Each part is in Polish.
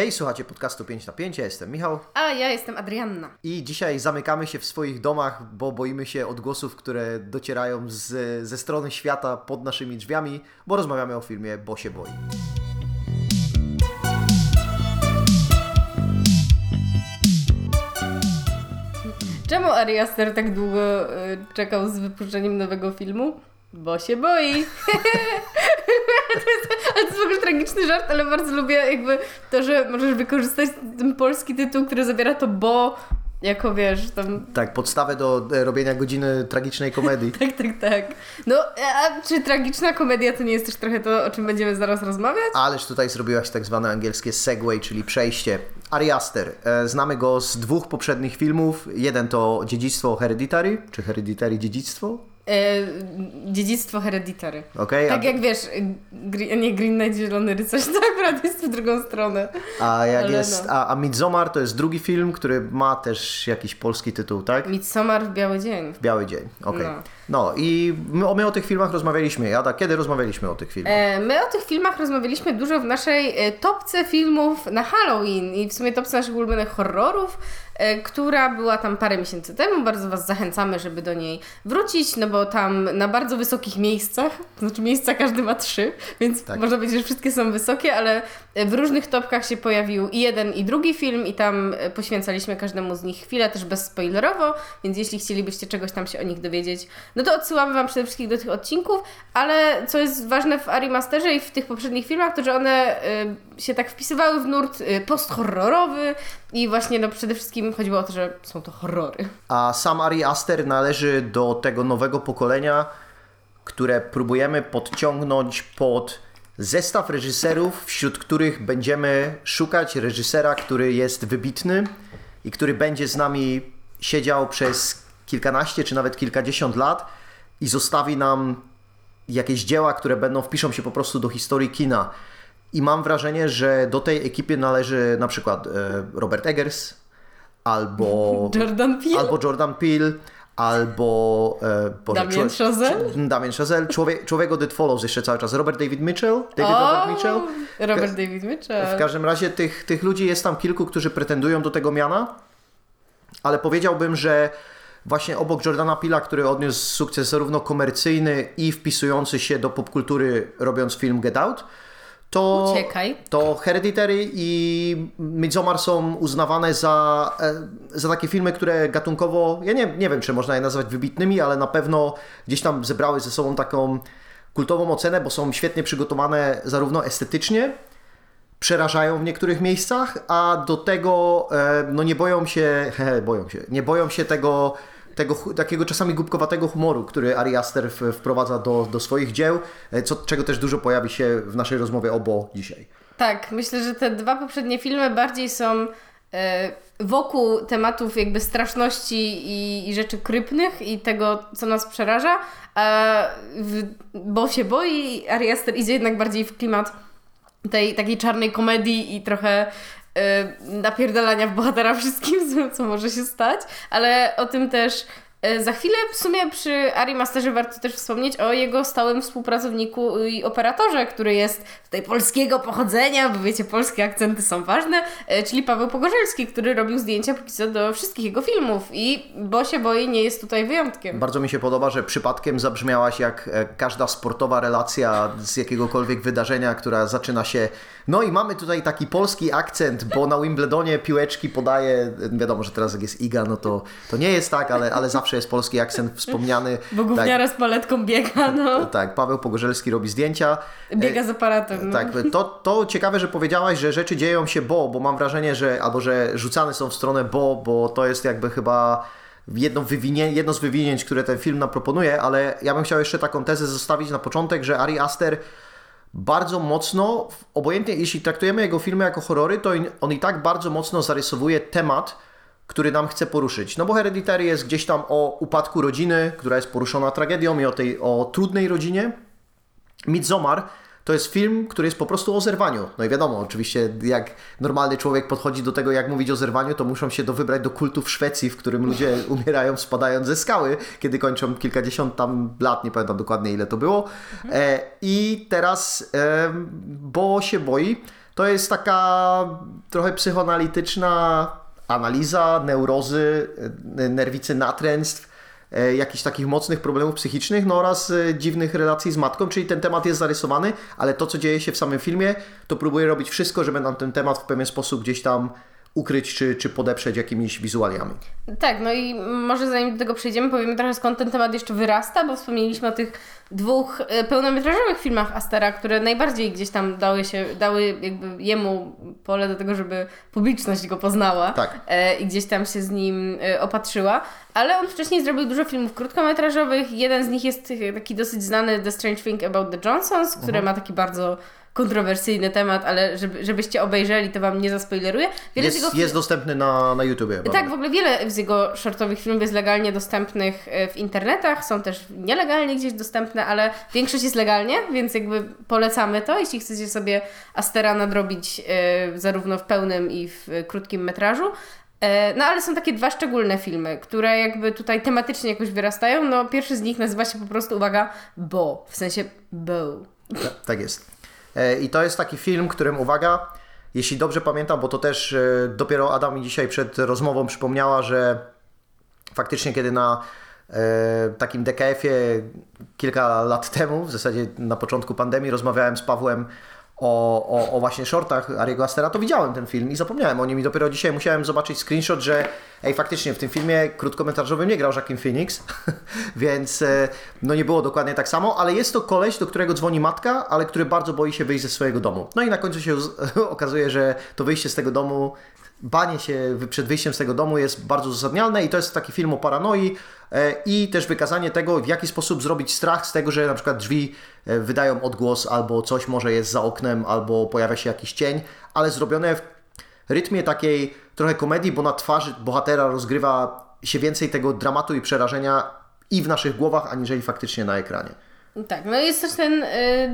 Hej, słuchacie podcastu 5 na 5, ja jestem Michał A ja jestem Adrianna. i dzisiaj zamykamy się w swoich domach, bo boimy się odgłosów, które docierają z, ze strony świata pod naszymi drzwiami, bo rozmawiamy o filmie Bo się boi. Czemu Ari Aster tak długo y, czekał z wypuszczeniem nowego filmu? Bo się boi. to jest, ale to jest w ogóle tragiczny żart, ale bardzo lubię jakby to, że możesz wykorzystać ten polski tytuł, który zawiera to bo, jako wiesz, tam... Tak, podstawę do e, robienia godziny tragicznej komedii. Tak, tak, tak. No, a czy tragiczna komedia to nie jest też trochę to, o czym będziemy zaraz rozmawiać? Ależ tutaj zrobiłaś tak zwane angielskie segway, czyli przejście. Ari Aster, e, znamy go z dwóch poprzednich filmów. Jeden to Dziedzictwo Hereditary, czy Hereditary Dziedzictwo? E, dziedzictwo Hereditary. Okej, Tak a, jak wiesz, nie Green Knight, Zielony Rycerz, to akurat jest w drugą stronę. a jak ale jest, no. a, a Midsommar to jest drugi film, który ma też jakiś polski tytuł, tak? Midsommar w biały dzień. Biały dzień, okej. No. No. i my, my o tych filmach rozmawialiśmy. Jada, kiedy rozmawialiśmy o tych filmach? E, My o tych filmach rozmawialiśmy dużo w naszej e, topce filmów na Halloween i w sumie topce naszych ulubionych horrorów, która była tam parę miesięcy temu. Bardzo Was zachęcamy, żeby do niej wrócić, no bo tam na bardzo wysokich miejscach, to znaczy miejsca każdy ma trzy, więc Tak. można powiedzieć, że wszystkie są wysokie, ale e, w różnych topkach się pojawił i jeden i drugi film i tam e, poświęcaliśmy każdemu z nich chwilę, też bezspoilerowo, więc jeśli chcielibyście czegoś tam się o nich dowiedzieć, no to odsyłamy Wam przede wszystkim do tych odcinków, ale co jest ważne w Ari Masterze i w tych poprzednich filmach, to że one y, się tak wpisywały w nurt y, posthorrorowy i właśnie no przede wszystkim chodziło o to, że są to horrory. A sam Ari Aster należy do tego nowego pokolenia, które próbujemy podciągnąć pod zestaw reżyserów, wśród których będziemy szukać reżysera, który jest wybitny i który będzie z nami siedział przez kilkanaście czy nawet kilkadziesiąt lat i zostawi nam jakieś dzieła, które będą, wpiszą się po prostu do historii kina. I mam wrażenie, że do tej ekipy należy na przykład e, Robert Eggers albo Jordan Peele? albo Jordan Peele, albo e, Boże, Damien człowiek- Chazelle? Damien Chazelle, człowiek, człowiek od It Follows jeszcze cały czas, Robert David Mitchell, David Robert Mitchell. Robert David Mitchell. W każdym razie tych, tych ludzi jest tam kilku, którzy pretendują do tego miana, ale powiedziałbym, że właśnie obok Jordana Pila, który odniósł sukces zarówno komercyjny i wpisujący się do popkultury robiąc film Get Out, to, Uciekaj. to Hereditary i Midsommar są uznawane za, e, za takie filmy, które gatunkowo, ja nie, nie wiem, czy można je nazwać wybitnymi, ale na pewno gdzieś tam zebrały ze sobą taką kultową ocenę, bo są świetnie przygotowane zarówno estetycznie, przerażają w niektórych miejscach, a do tego e, no nie boją się, he, boją się, nie boją się tego, tego takiego czasami głupkowatego humoru, który Ari Aster wprowadza do, do swoich dzieł, e, co, czego też dużo pojawi się w naszej rozmowie o Bo dzisiaj. Tak, myślę, że te dwa poprzednie filmy bardziej są e, wokół tematów jakby straszności i, i rzeczy krypnych i tego, co nas przeraża, a w, bo się boi, Ari Aster idzie jednak bardziej w klimat tej takiej czarnej komedii i trochę napierdalania w bohatera wszystkim, co, może się stać, ale o tym też za chwilę w sumie przy Ari Masterze warto też wspomnieć o jego stałym współpracowniku i operatorze, który jest tutaj polskiego pochodzenia, bo wiecie, polskie akcenty są ważne, e, czyli Paweł Pogorzelski, który robił zdjęcia póki co do wszystkich jego filmów i Bo się boi nie jest tutaj wyjątkiem. Bardzo mi się podoba, że przypadkiem zabrzmiałaś jak e, każda sportowa relacja z jakiegokolwiek wydarzenia, która zaczyna się. No i mamy tutaj taki polski akcent, bo na Wimbledonie piłeczki podaje. Wiadomo, że teraz jak jest Iga, no to, to nie jest tak, ale, ale zawsze jest polski akcent wspomniany. Bo gówniara z paletką biega, no. Tak, tak, Paweł Pogorzelski robi zdjęcia. Biega z aparatem. No. Tak, to, to ciekawe, że powiedziałaś, że rzeczy dzieją się bo, bo mam wrażenie, że albo że rzucane są w stronę bo, bo to jest jakby chyba jedno, wywinie, jedno z wywinięć, które ten film nam proponuje, ale ja bym chciał jeszcze taką tezę zostawić na początek, że Ari Aster bardzo mocno, obojętnie jeśli traktujemy jego filmy jako horrory, to on i tak bardzo mocno zarysowuje temat, który nam chce poruszyć. No bo Hereditary jest gdzieś tam o upadku rodziny, która jest poruszona tragedią i o tej o trudnej rodzinie. Midsommar to jest film, który jest po prostu o zerwaniu. No i wiadomo, oczywiście jak normalny człowiek podchodzi do tego, jak mówić o zerwaniu, to muszą się do wybrać do kultu w Szwecji, w którym ludzie umierają spadając ze skały, kiedy kończą kilkadziesiąt tam lat, nie pamiętam dokładnie ile to było. E, I teraz, e, bo się boi, to To jest taka trochę psychoanalityczna analiza neurozy, e, nerwicy natręstw, e, jakichś takich mocnych problemów psychicznych, no oraz e, dziwnych relacji z matką, czyli ten temat jest zarysowany, ale to, co dzieje się w samym filmie, to próbuje robić wszystko, żeby nam ten temat w pewien sposób gdzieś tam ukryć czy, czy podeprzeć jakimiś wizualiami. Tak, no i może zanim do tego przejdziemy, powiemy trochę skąd ten temat jeszcze wyrasta, bo wspomnieliśmy o tych dwóch e, pełnometrażowych filmach Astera, które najbardziej gdzieś tam dały się, dały jakby jemu pole do tego, żeby publiczność go poznała Tak. e, i gdzieś tam się z nim e, opatrzyła, ale on wcześniej zrobił dużo filmów krótkometrażowych. Jeden z nich jest taki dosyć znany The Strange Thing About the Johnsons, który Mhm. ma taki bardzo kontrowersyjny temat, ale żeby, żebyście obejrzeli, to wam nie zaspoileruję. Wiele z jego Jest, jest dostępny na, na YouTubie. tak, w ogóle wiele z jego shortowych filmów jest legalnie dostępnych e, w internetach, są też nielegalnie gdzieś dostępne, ale większość jest legalnie, więc jakby polecamy to, jeśli chcecie sobie Astera nadrobić e, zarówno w pełnym i w krótkim metrażu. E, No ale są takie dwa szczególne filmy, które jakby tutaj tematycznie jakoś wyrastają. No pierwszy z nich nazywa się po prostu, uwaga, Bo, w sensie. Tak, tak jest. E, I to jest taki film, którym, uwaga, jeśli dobrze pamiętam, bo to też e, dopiero Adam mi dzisiaj przed rozmową przypomniała, że faktycznie kiedy na e, takim DKF-ie kilka lat temu, w zasadzie na początku pandemii, rozmawiałem z Pawłem o, o, o właśnie shortach Ariego Astera, to widziałem ten film i zapomniałem o nim i dopiero dzisiaj musiałem zobaczyć screenshot, że ej, faktycznie w tym filmie krótkometrażowym nie grał Joaquin Phoenix, więc e, no nie było dokładnie tak samo, ale jest to koleś, do którego dzwoni matka, ale który bardzo boi się wyjść ze swojego domu. No i na końcu się okazuje, że to wyjście z tego domu banie się przed wyjściem z tego domu jest bardzo uzasadnialne i to jest taki film o paranoi i też wykazanie tego, w jaki sposób zrobić strach z tego, że na przykład drzwi e, wydają odgłos albo coś może jest za oknem, albo pojawia się jakiś cień, ale zrobione w rytmie takiej trochę komedii, bo na twarzy bohatera rozgrywa się więcej tego dramatu i przerażenia i w naszych głowach, aniżeli faktycznie na ekranie. Tak, no i jest też ten y,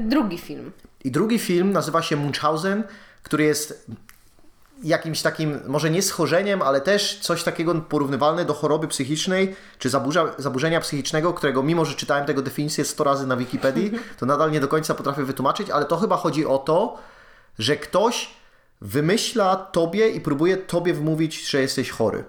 drugi film. I drugi film nazywa się Munchausen, który jest jakimś takim, może nie schorzeniem, ale też coś takiego porównywalne do choroby psychicznej, czy zaburza, zaburzenia psychicznego, którego mimo, że czytałem tego definicję 100 razy na Wikipedii, to nadal nie do końca potrafię wytłumaczyć, ale to chyba chodzi o to, że ktoś wymyśla tobie i próbuje tobie wmówić, że jesteś chory.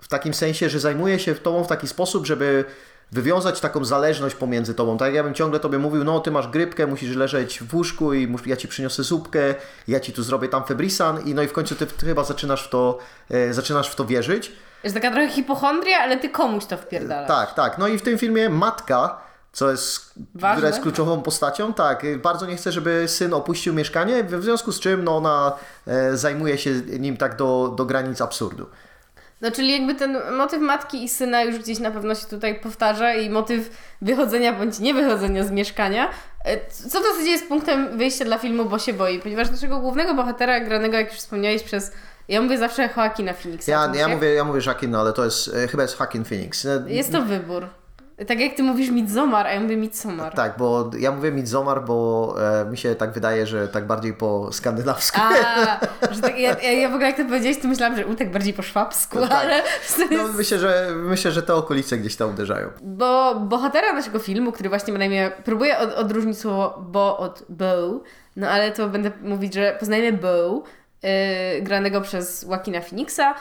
W takim sensie, że zajmuje się tobą w taki sposób, żeby wywiązać taką zależność pomiędzy tobą. Tak jak ja bym ciągle tobie mówił, no ty masz grypkę, musisz leżeć w łóżku i ja ci przyniosę zupkę, ja ci tu zrobię tam febrisan i no i w końcu ty, ty chyba zaczynasz w to, e, zaczynasz w to wierzyć. Jest taka trochę hipochondria, ale ty komuś to wpierdalasz. Tak, tak. No i w tym filmie matka, co jest, Ważne. która jest kluczową postacią, tak, y, bardzo nie chce, żeby syn opuścił mieszkanie, w związku z czym no, ona e, zajmuje się nim tak do, do granic absurdu. No czyli jakby ten motyw matki i syna już gdzieś na pewno się tutaj powtarza i motyw wychodzenia bądź nie wychodzenia z mieszkania. E, Co w zasadzie jest punktem wyjścia dla filmu, bo się boi, ponieważ naszego głównego bohatera, granego jak już wspomniałeś przez, ja mówię zawsze Joaquina Phoenixa. Ja, ja, mówię, ja mówię Joaquin, no, ale to jest, e, chyba jest Joaquin Phoenix. E, Jest to wybór. Tak jak ty mówisz Midsommar, a ja mówię Midsommar. Tak, bo ja mówię Midsommar, bo e, mi się tak wydaje, że tak bardziej po skandynawsku. A, że tak, ja, ja, w ogóle jak to powiedziałeś, to myślałam, że u tak bardziej po szwabsku, tak. ale to No, myślę, że, myślę, że te okolice gdzieś tam uderzają. Bo bohatera naszego filmu, który właśnie ma na imię, próbuję od, odróżnić słowo bo od bow, no ale to będę mówić, że poznajemy Bow, yy, granego przez Joaquina Phoenixa,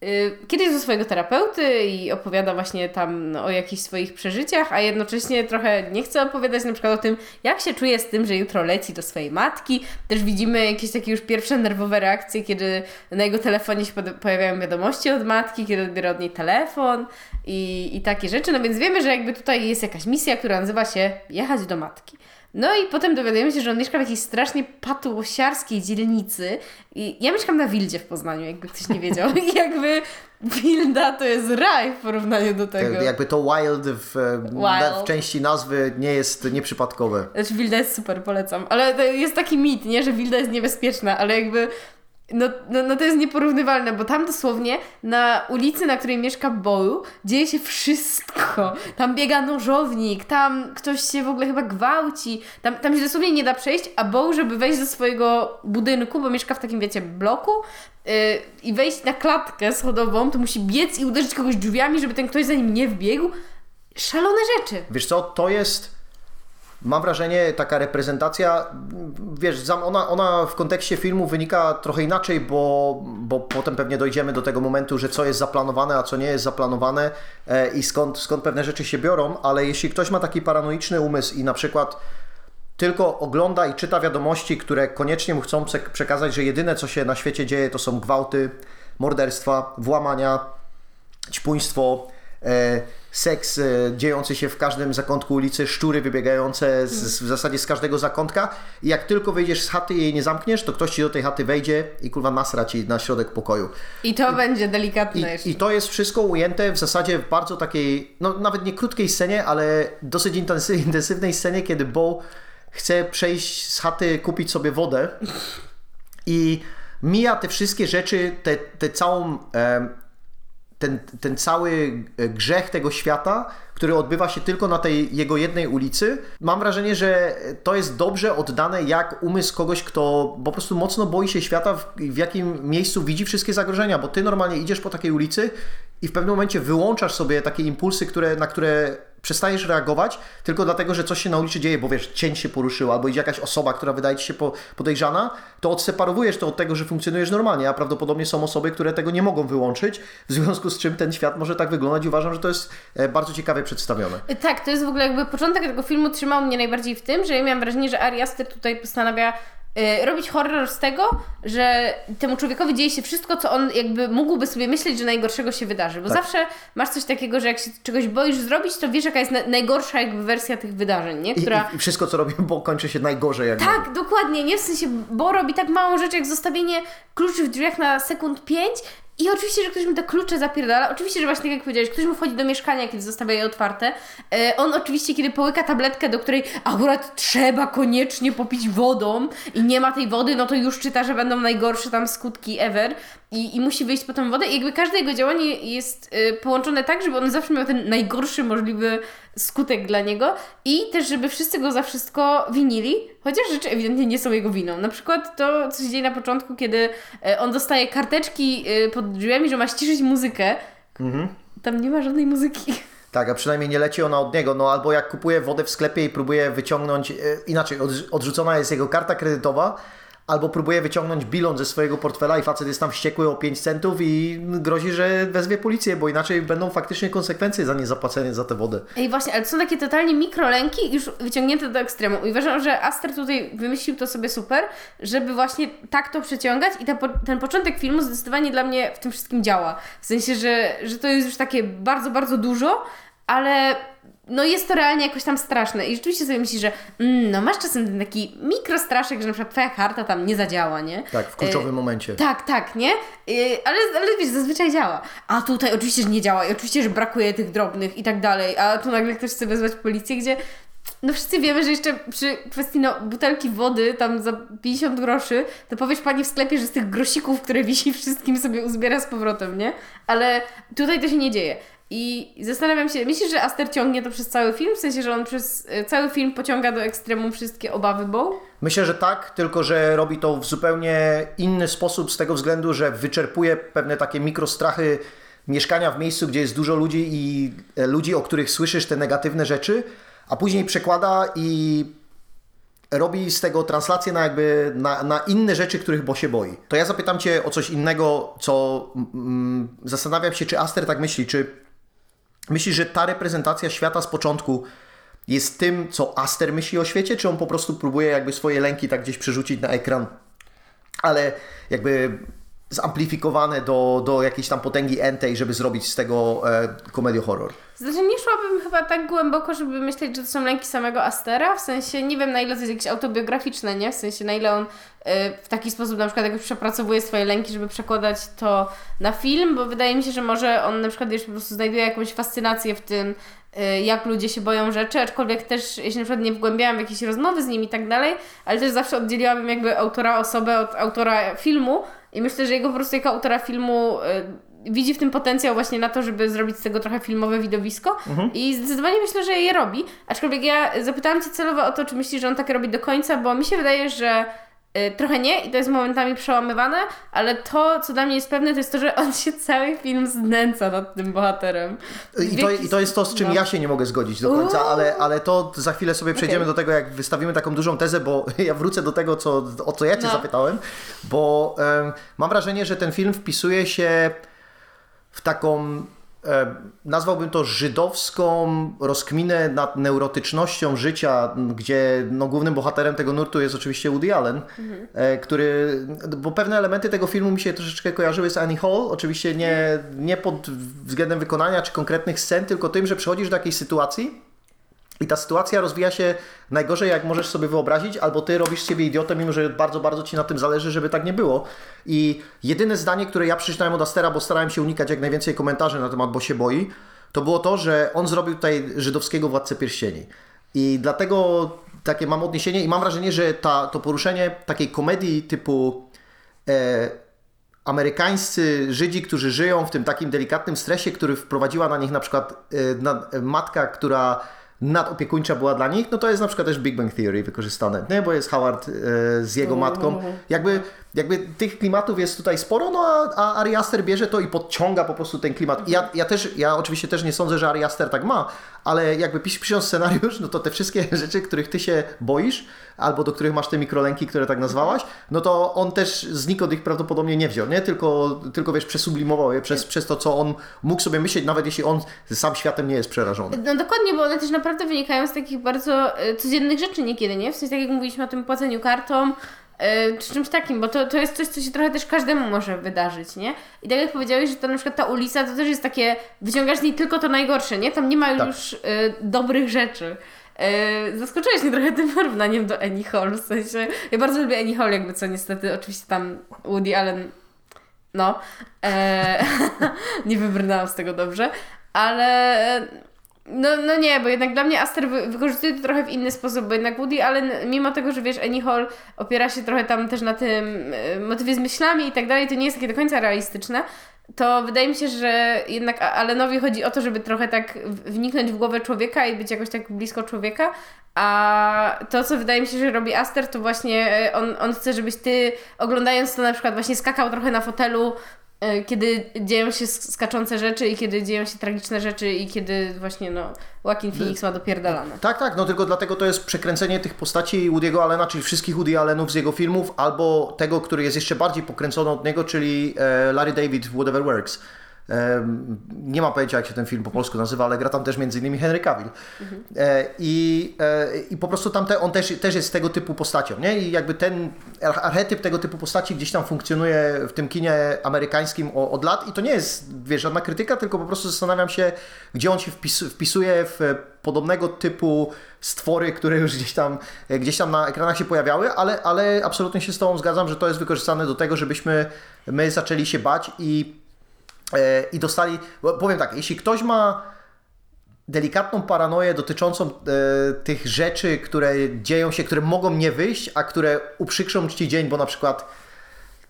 yy, kiedyś do swojego terapeuty i opowiada właśnie tam no, o jakichś swoich przeżyciach, a jednocześnie trochę nie chce opowiadać na przykład o tym, jak się czuje z tym, że jutro leci do swojej matki. Też widzimy jakieś takie już pierwsze nerwowe reakcje, kiedy na jego telefonie się pojawiają wiadomości od matki, kiedy odbiera od niej telefon i, i takie rzeczy. No więc wiemy, że jakby tutaj jest jakaś misja, która nazywa się jechać do matki. No i potem dowiadujemy się, że on mieszka w jakiejś strasznie patułosiarskiej dzielnicy. I ja mieszkam na Wildzie w Poznaniu, jakby ktoś nie wiedział. I jakby Wilda to jest raj w porównaniu do tego. Tak, Jakby to wild w, e, Wild. w części nazwy nie jest nieprzypadkowe. Znaczy Wilda jest super, polecam. Ale jest taki mit, nie? Że Wilda jest niebezpieczna, ale jakby... No, no, no to jest nieporównywalne, bo tam dosłownie na ulicy, na której mieszka Boju, dzieje się wszystko. Tam biega nożownik, tam ktoś się w ogóle chyba gwałci, tam, tam się dosłownie nie da przejść, a Bow, żeby wejść do swojego budynku, bo mieszka w takim, wiecie, bloku yy, i wejść na klatkę schodową, to musi biec i uderzyć kogoś drzwiami, żeby ten ktoś za nim nie wbiegł. Szalone rzeczy. Wiesz co, to jest mam wrażenie, taka reprezentacja, wiesz, ona, ona w kontekście filmu wynika trochę inaczej, bo, bo potem pewnie dojdziemy do tego momentu, że co jest zaplanowane, a co nie jest zaplanowane e, i skąd, skąd pewne rzeczy się biorą, ale jeśli ktoś ma taki paranoiczny umysł i na przykład tylko ogląda i czyta wiadomości, które koniecznie mu chcą przekazać, że jedyne co się na świecie dzieje to są gwałty, morderstwa, włamania, ćpuństwo, e, seks e, dziejący się w każdym zakątku ulicy, szczury wybiegające z, z, w zasadzie z każdego zakątka. I jak tylko wyjdziesz z chaty i jej nie zamkniesz, to ktoś ci do tej chaty wejdzie i kurwa nasra ci na środek pokoju. I to I, będzie delikatne i, I to jest wszystko ujęte w zasadzie w bardzo takiej, no nawet nie krótkiej scenie, ale dosyć intensywnej scenie, kiedy Bo chce przejść z chaty, kupić sobie wodę. I mija te wszystkie rzeczy, te, te całą... E, ten, ten cały grzech tego świata, który odbywa się tylko na tej jego jednej ulicy. Mam wrażenie, że to jest dobrze oddane, jak umysł kogoś, kto po prostu mocno boi się świata, w, w jakim miejscu widzi wszystkie zagrożenia, bo ty normalnie idziesz po takiej ulicy i w pewnym momencie wyłączasz sobie takie impulsy, które, na które przestajesz reagować tylko dlatego, że coś się na ulicy dzieje, bo wiesz, cień się poruszył, albo idzie jakaś osoba, która wydaje ci się podejrzana, to odseparowujesz to od tego, że funkcjonujesz normalnie, a prawdopodobnie są osoby, które tego nie mogą wyłączyć, w związku z czym ten świat może tak wyglądać i uważam, że to jest e, bardzo ciekawie przedstawione. Tak, to jest w ogóle jakby początek tego filmu trzymał mnie najbardziej w tym, że ja miałam wrażenie, że Ari Aster tutaj postanawia robić horror z tego, że temu człowiekowi dzieje się wszystko, co on jakby mógłby sobie myśleć, że najgorszego się wydarzy. Bo tak. zawsze masz coś takiego, że jak się czegoś boisz zrobić, to wiesz, jaka jest na najgorsza jakby wersja tych wydarzeń, nie? Która... I, i wszystko, co robi, bo kończy się najgorzej. Tak, dokładnie, nie? W sensie, bo robi tak małą rzecz, jak zostawienie kluczy w drzwiach na sekund pięć i oczywiście, że ktoś mu te klucze zapierdala. Oczywiście, że właśnie tak jak powiedziałeś, ktoś mu wchodzi do mieszkania, kiedy zostawia je otwarte. E, on oczywiście, kiedy połyka tabletkę, do której akurat trzeba koniecznie popić wodą i nie ma tej wody, no to już czyta, że będą najgorsze tam skutki ever i, i musi wyjść po tą wodę. I jakby każde jego działanie jest y, połączone tak, żeby on zawsze miał ten najgorszy możliwy skutek dla niego i też, żeby wszyscy go za wszystko winili, chociaż rzeczy ewidentnie nie są jego winą. Na przykład to, co się dzieje na początku, kiedy y, on dostaje karteczki y, pod drzwiami, że ma ściszyć muzykę. Mhm. Tam nie ma żadnej muzyki. Tak, a przynajmniej nie leci ona od niego. No albo jak kupuje wodę w sklepie i próbuje wyciągnąć, inaczej, odrzucona jest jego karta kredytowa, albo próbuje wyciągnąć bilon ze swojego portfela i facet jest tam wściekły o 5 centów i grozi, że wezwie policję, bo inaczej będą faktycznie konsekwencje za niezapłacenie za tę wodę. I właśnie, ale to są takie totalnie mikrolęki już wyciągnięte do ekstremu. I uważam, że Aster tutaj wymyślił to sobie super, żeby właśnie tak to przeciągać i ta, ten początek filmu zdecydowanie dla mnie w tym wszystkim działa. W sensie, że, że to jest już takie bardzo, bardzo dużo, ale no jest to realnie jakoś tam straszne. I rzeczywiście sobie myślisz, że mm, no masz czasem ten taki mikrostraszek, że na przykład twoja karta tam nie zadziała, nie? Tak, w kluczowym e, momencie. Tak, tak, nie? E, ale, ale wiesz, zazwyczaj działa. A tutaj oczywiście, że nie działa i oczywiście, że brakuje tych drobnych i tak dalej. A tu nagle ktoś chce wezwać policję, gdzie no wszyscy wiemy, że jeszcze przy kwestii no, butelki wody tam za 50 groszy, to powiesz pani w sklepie, że z tych grosików, które wisi wszystkim sobie uzbiera z powrotem, nie? Ale tutaj to się nie dzieje. I zastanawiam się, myślisz, że Aster ciągnie to przez cały film? W sensie, że on przez e, cały film pociąga do ekstremum wszystkie obawy Bow? Myślę, że tak, tylko że robi to w zupełnie inny sposób z tego względu, że wyczerpuje pewne takie mikrostrachy mieszkania w miejscu, gdzie jest dużo ludzi i e, ludzi, o których słyszysz te negatywne rzeczy, a później przekłada i robi z tego translację na jakby na, na inne rzeczy, których Bo się boi. To ja zapytam Cię o coś innego, co mm, zastanawiam się, czy Aster tak myśli, czy Myślisz, że ta reprezentacja świata z początku jest tym, co Aster myśli o świecie, czy on po prostu próbuje jakby swoje lęki tak gdzieś przerzucić na ekran, ale jakby zamplifikowane do, do jakiejś tam potęgi entej, żeby zrobić z tego e, komedię horror? Znaczy nie szłabym chyba tak głęboko, żeby myśleć, że to są lęki samego Astera, w sensie nie wiem na ile to jest jakieś autobiograficzne, nie? W sensie na ile on y, w taki sposób na przykład jakoś przepracowuje swoje lęki, żeby przekładać to na film, bo wydaje mi się, że może on na przykład już po prostu znajduje jakąś fascynację w tym, y, jak ludzie się boją rzeczy, aczkolwiek też, jeśli na przykład nie wgłębiałam w jakieś rozmowy z nim i tak dalej, ale też zawsze oddzieliłabym jakby autora osobę od autora filmu i myślę, że jego po prostu jako autora filmu y, widzi w tym potencjał właśnie na to, żeby zrobić z tego trochę filmowe widowisko mhm. i zdecydowanie myślę, że je robi. Aczkolwiek ja zapytałam Cię celowo o to, czy myślisz, że on tak robi do końca, bo mi się wydaje, że Trochę nie i to jest momentami przełamywane, ale to, co dla mnie jest pewne, to jest to, że on się cały film znęca nad tym bohaterem. I to, I to jest to, z czym no. ja się nie mogę zgodzić do końca, Uuu. ale, ale to za chwilę sobie przejdziemy Okej. do tego, jak wystawimy taką dużą tezę, bo ja wrócę do tego, co, o co ja Cię No. zapytałem, bo em, mam wrażenie, że ten film wpisuje się w taką, nazwałbym to żydowską rozkminę nad neurotycznością życia, gdzie no, głównym bohaterem tego nurtu jest oczywiście Woody Allen, e, który, bo pewne elementy tego filmu mi się troszeczkę kojarzyły z Annie Hall, oczywiście nie, nie pod względem wykonania czy konkretnych scen, tylko tym, że przychodzisz do jakiejś sytuacji, i ta sytuacja rozwija się najgorzej, jak możesz sobie wyobrazić, albo ty robisz siebie idiotę, mimo że bardzo, bardzo ci na tym zależy, żeby tak nie było. I jedyne zdanie, które ja przeczytałem od Astera, bo starałem się unikać jak najwięcej komentarzy na temat, bo się boi, to było to, że on zrobił tutaj żydowskiego władcę pierścieni. I dlatego takie mam odniesienie i mam wrażenie, że ta, to poruszenie takiej komedii typu e, amerykańscy Żydzi, którzy żyją w tym takim delikatnym stresie, który wprowadziła na nich na przykład e, na, matka, która nadopiekuńcza była dla nich, no to jest na przykład też Big Bang Theory wykorzystane, nie? bo jest Howard e, z jego matką. Jakby, jakby tych klimatów jest tutaj sporo, no a, a bierze to i podciąga po prostu ten klimat. Ja, ja też, ja oczywiście też nie sądzę, że Ari Aster tak ma, ale jakby pis, pisząc scenariusz, no to te wszystkie rzeczy, których ty się boisz, albo do których masz te mikrolęki, które tak nazwałaś, no to on też znikąd ich prawdopodobnie nie wziął, nie? Tylko, tylko wiesz, przesublimował je przez, przez to, co on mógł sobie myśleć, nawet jeśli on sam światem nie jest przerażony. No dokładnie, bo one też naprawdę wynikają z takich bardzo e, codziennych rzeczy niekiedy, nie? W sensie tak jak mówiliśmy o tym płaceniu kartą, czy czymś takim, bo to, to jest coś, co się trochę też każdemu może wydarzyć, nie? I tak jak powiedziałeś, że to na przykład ta ulica to też jest takie, wyciągasz z niej tylko to najgorsze, nie? Tam nie ma Tak. już e, dobrych rzeczy. E, zaskoczyłeś mnie trochę tym porównaniem do Annie Hall, w sensie, ja bardzo lubię Annie Hall, jakby co niestety, oczywiście tam Woody Allen, no, e, nie wybrnęłam z tego dobrze, ale no, no nie, bo jednak dla mnie Aster wy, wykorzystuje to trochę w inny sposób, bo jednak Woody Allen, mimo tego, że wiesz, Annie Hall opiera się trochę tam też na tym e, motywie z myślami i tak dalej, to nie jest takie do końca realistyczne, to wydaje mi się, że jednak Allenowi chodzi o to, żeby trochę tak wniknąć w głowę człowieka i być jakoś tak blisko człowieka, a to, co wydaje mi się, że robi Aster, to właśnie e, on, on chce, żebyś ty oglądając to na przykład właśnie skakał trochę na fotelu, kiedy dzieją się sk- skaczące rzeczy i kiedy dzieją się tragiczne rzeczy i kiedy właśnie no Joaquin Phoenix ma dopierdalane. Tak, tak, no tylko dlatego to jest przekręcenie tych postaci Woody'ego Allena, czyli wszystkich Woody Allenów z jego filmów, albo tego, który jest jeszcze bardziej pokręcony od niego, czyli e, Larry David w Whatever Works. Nie mam pojęcia, jak się ten film po polsku nazywa, ale gra tam też między innymi Henry Cavill. E, I, e, I po prostu tam te, on też, też jest tego typu postacią, nie? I jakby ten ar- archetyp tego typu postaci gdzieś tam funkcjonuje w tym kinie amerykańskim o- od lat i to nie jest, wiesz, żadna krytyka, tylko po prostu zastanawiam się, gdzie on się wpis, wpisuje w podobnego typu stwory, które już gdzieś tam, gdzieś tam na ekranach się pojawiały, ale, ale absolutnie się z Tobą zgadzam, że to jest wykorzystane do tego, żebyśmy my zaczęli się bać i i dostali, powiem tak, jeśli ktoś ma delikatną paranoję dotyczącą e, tych rzeczy, które dzieją się, które mogą nie wyjść, a które uprzykrzą Ci dzień, bo na przykład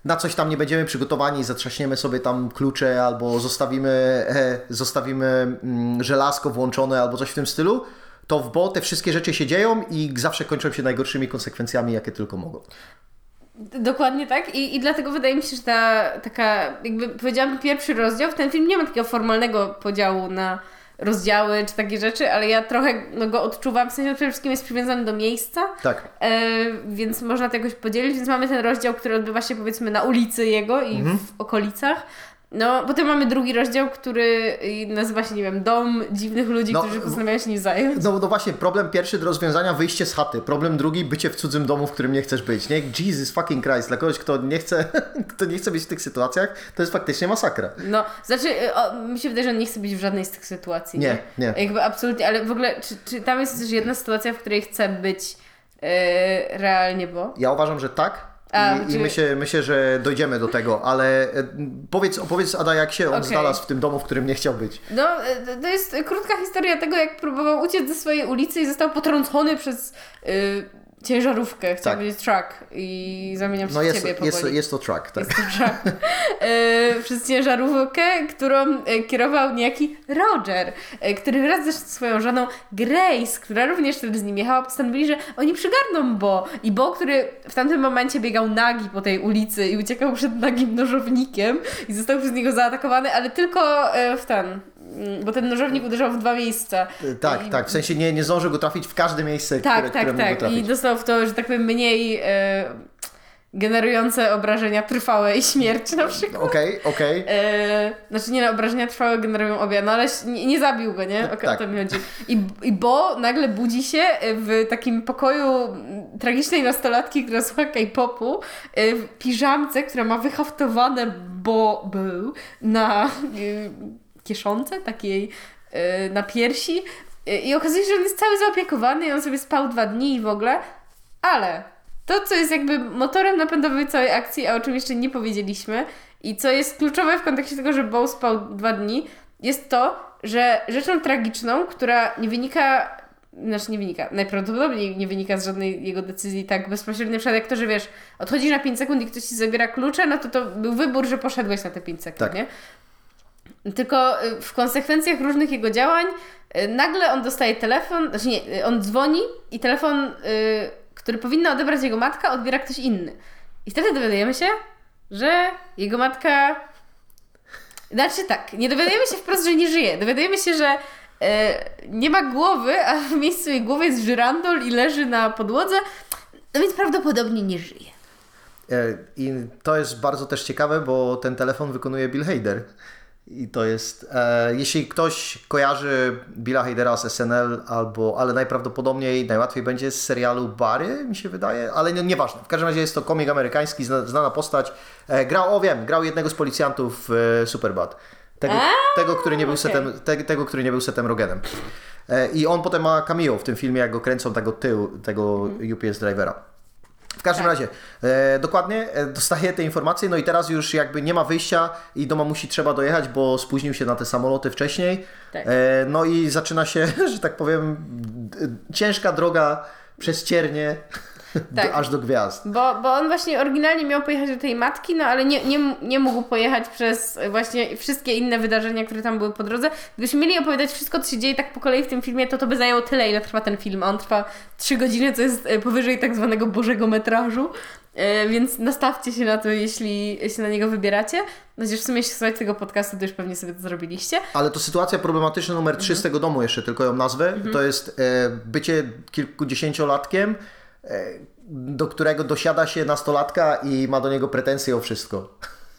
na coś tam nie będziemy przygotowani, zatrzaśniemy sobie tam klucze albo zostawimy, e, zostawimy mm, żelazko włączone albo coś w tym stylu, to w bo te wszystkie rzeczy się dzieją i zawsze kończą się najgorszymi konsekwencjami, jakie tylko mogą. Dokładnie tak I, i dlatego wydaje mi się, że ta taka, jakby powiedziałam pierwszy rozdział, ten film nie ma takiego formalnego podziału na rozdziały czy takie rzeczy, ale ja trochę no, go odczuwam, w sensie przede wszystkim jest przywiązany do miejsca, Tak. e, więc można to jakoś podzielić, więc mamy ten rozdział, który odbywa się powiedzmy na ulicy jego i Mhm. w okolicach. No, potem mamy drugi rozdział, który y, nazywa się, nie wiem, Dom dziwnych ludzi, No, którzy postanawiają się nim zająć. No, no właśnie, problem pierwszy do rozwiązania, wyjście z chaty. Problem drugi, bycie w cudzym domu, w którym nie chcesz być. Nie? Jesus fucking Christ. Dla kogoś, kto nie chce, kto nie chce być w tych sytuacjach, to jest faktycznie masakra. No, znaczy, y, o, mi się wydaje, że on nie chce być w żadnej z tych sytuacji. Nie, nie. Jakby absolutnie, ale w ogóle, czy, czy tam jest też jedna sytuacja, w której chce być e, realnie, bo? Ja uważam, że tak. I, myślę, myślę, że dojdziemy do tego, ale e, powiedz, opowiedz Ada, jak się on Okej. znalazł w tym domu, w którym nie chciał być. No, e, to- to jest krótka historia tego, jak próbował uciec ze swojej ulicy i został potrącony przez y, ciężarówkę, chciałam Tak. powiedzieć truck i zamieniam się No w jest, ciebie powoli. jest, jest to track, tak. Jest to truck. e, przez ciężarówkę, którą e, kierował niejaki Roger, e, który wraz ze swoją żoną Grace, która również wtedy z nim jechała, postanowili, że oni przygarną Bo. I Bo, który w tamtym momencie biegał nagi po tej ulicy i uciekał przed nagim nożownikiem i został przez niego zaatakowany, ale tylko e, w ten, bo ten nożownik uderzał w dwa miejsca. Tak, I- tak, w sensie nie, nie zdążył go trafić w każde miejsce, Tak, które, które tak, mógł tak. trafić. I dostał w to, że tak powiem, mniej e, generujące obrażenia trwałe i śmierć na przykład. Okej, okej. E, znaczy nie, no, obrażenia trwałe generują obie, no ale nie, nie zabił go, nie? O, Tak. o to mi chodzi. I, I Bo nagle budzi się w takim pokoju mm, tragicznej nastolatki, która słucha K-popu, w piżamce, która ma wyhaftowane Bo, bo na kieszonce takiej e, na piersi E, i okazuje się, że on jest cały zaopiekowany i on sobie spał dwa dni i w ogóle, ale to, co jest jakby motorem napędowym całej akcji, a o czym jeszcze nie powiedzieliśmy i co jest kluczowe w kontekście tego, że Bo spał dwa dni, jest to, że rzeczą tragiczną, która nie wynika, znaczy nie wynika, najprawdopodobniej nie wynika z żadnej jego decyzji tak bezpośrednio, na przykład jak to, że wiesz, odchodzisz na 5 sekund i ktoś ci zabiera klucze, no to to był wybór, że poszedłeś na te 5 sekund, Tak. nie? Tylko y, w konsekwencjach różnych jego działań y, nagle on dostaje telefon, znaczy nie, y, on dzwoni i telefon, który powinna odebrać jego matka, odbiera ktoś inny. I wtedy dowiadujemy się, że jego matka. Znaczy tak, nie dowiadujemy się wprost, że nie żyje. Dowiadujemy się, że nie ma głowy, a w miejscu jej głowy jest żyrandol i leży na podłodze, no więc prawdopodobnie nie żyje. E, I to jest bardzo też ciekawe, bo ten telefon wykonuje Bill Hader. I to jest, e, jeśli ktoś kojarzy Billa Hadera z SNL, albo, ale najprawdopodobniej najłatwiej będzie z serialu Barry, mi się wydaje, ale nie, nieważne. W każdym razie jest to komik amerykański, zna, znana postać. E, grał, o wiem, grał jednego z policjantów w e, Superbad. Tego, A, tego, który nie był okej. setem, te, tego, który nie był setem Rogenem. E, I on potem ma cameo w tym filmie, jak go kręcą tego tył, tego Mhm. UPS drivera. W każdym Tak. razie, e, dokładnie e, dostaje te informacje, no i teraz już jakby nie ma wyjścia i do mamusi trzeba dojechać, bo spóźnił się na te samoloty wcześniej. Tak. E, no i zaczyna się, że tak powiem, ciężka droga przez ciernie Tak. aż do gwiazd. Bo, bo on właśnie oryginalnie miał pojechać do tej matki, no ale nie, nie, nie mógł pojechać przez właśnie wszystkie inne wydarzenia, które tam były po drodze. Gdybyśmy mieli opowiadać wszystko, co się dzieje tak po kolei w tym filmie, to to by zajęło tyle, ile trwa ten film. On trwa 3 godziny, co jest e, powyżej tak zwanego bożego metrażu. E, Więc nastawcie się na to, jeśli się na niego wybieracie. No Chociaż w sumie, jeśli słuchacie tego podcastu, to już pewnie sobie to zrobiliście. Ale to sytuacja problematyczna numer 3 z tego domu jeszcze, tylko ją nazwę. To jest e, bycie kilkudziesięciolatkiem, do którego dosiada się nastolatka i ma do niego pretensje o wszystko.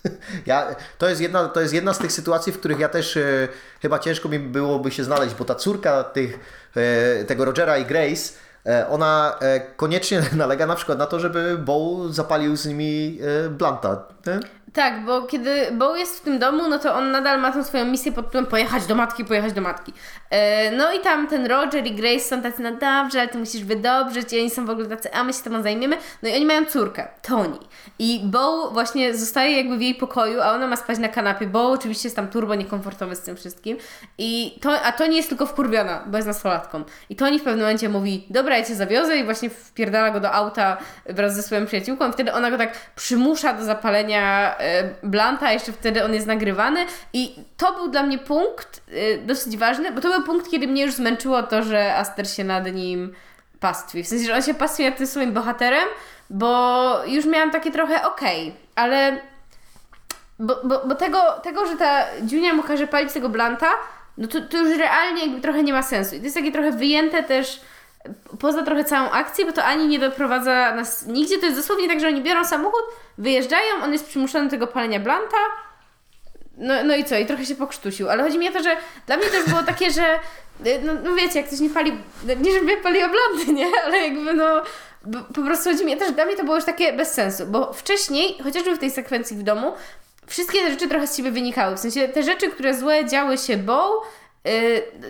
Ja, to, jest jedna, to jest jedna z tych sytuacji, w których ja też e, chyba ciężko mi byłoby się znaleźć, bo ta córka tych, e, tego Rogera i Grace, e, ona e, koniecznie nalega na przykład na to, żeby Bo zapalił z nimi e, blanta. Tak, bo kiedy Bo jest w tym domu, no to on nadal ma tą swoją misję pod tytułem pojechać do matki, pojechać do matki. E, no i tam ten Roger i Grace są tacy, no dobrze, ale ty musisz wydobrzeć i oni są w ogóle tacy, a my się tobą zajmiemy. No i oni mają córkę, Toni. I Bo właśnie zostaje jakby w jej pokoju, a ona ma spać na kanapie. Bo oczywiście jest tam turbo niekomfortowy z tym wszystkim. I to, a Toni jest tylko wkurwiona, bo jest nastolatką. I Toni w pewnym momencie mówi, dobra, ja cię zawiozę i właśnie wpierdala go do auta wraz ze swoją przyjaciółką. I wtedy ona go tak przymusza do zapalenia e, blanta, a jeszcze wtedy on jest nagrywany. I to był dla mnie punkt e, dosyć ważny, bo to był punkt, kiedy mnie już zmęczyło to, że Aster się nad nim pastwi. W sensie, że on się pastwi nad tym swoim bohaterem, bo już miałam takie trochę okej, ale bo, bo, bo tego, tego, że ta Junia mu każe palić tego blanta, no to, to już realnie jakby trochę nie ma sensu. I to jest takie trochę wyjęte też poza trochę całą akcję, bo to ani nie doprowadza nas nigdzie. To jest dosłownie tak, że oni biorą samochód, wyjeżdżają, on jest przymuszony do tego palenia blanta. No, no i co? I trochę się pokrztusił. Ale chodzi mi o to, że dla mnie też było takie, że no, no wiecie, jak ktoś nie pali, nie żebym ja paliła blanty, nie? Ale jakby no bo po prostu chodzi mi też, dla mnie to było już takie bez sensu, bo wcześniej, chociażby w tej sekwencji w domu, wszystkie te rzeczy trochę z siebie wynikały. W sensie te rzeczy, które złe działy się yy,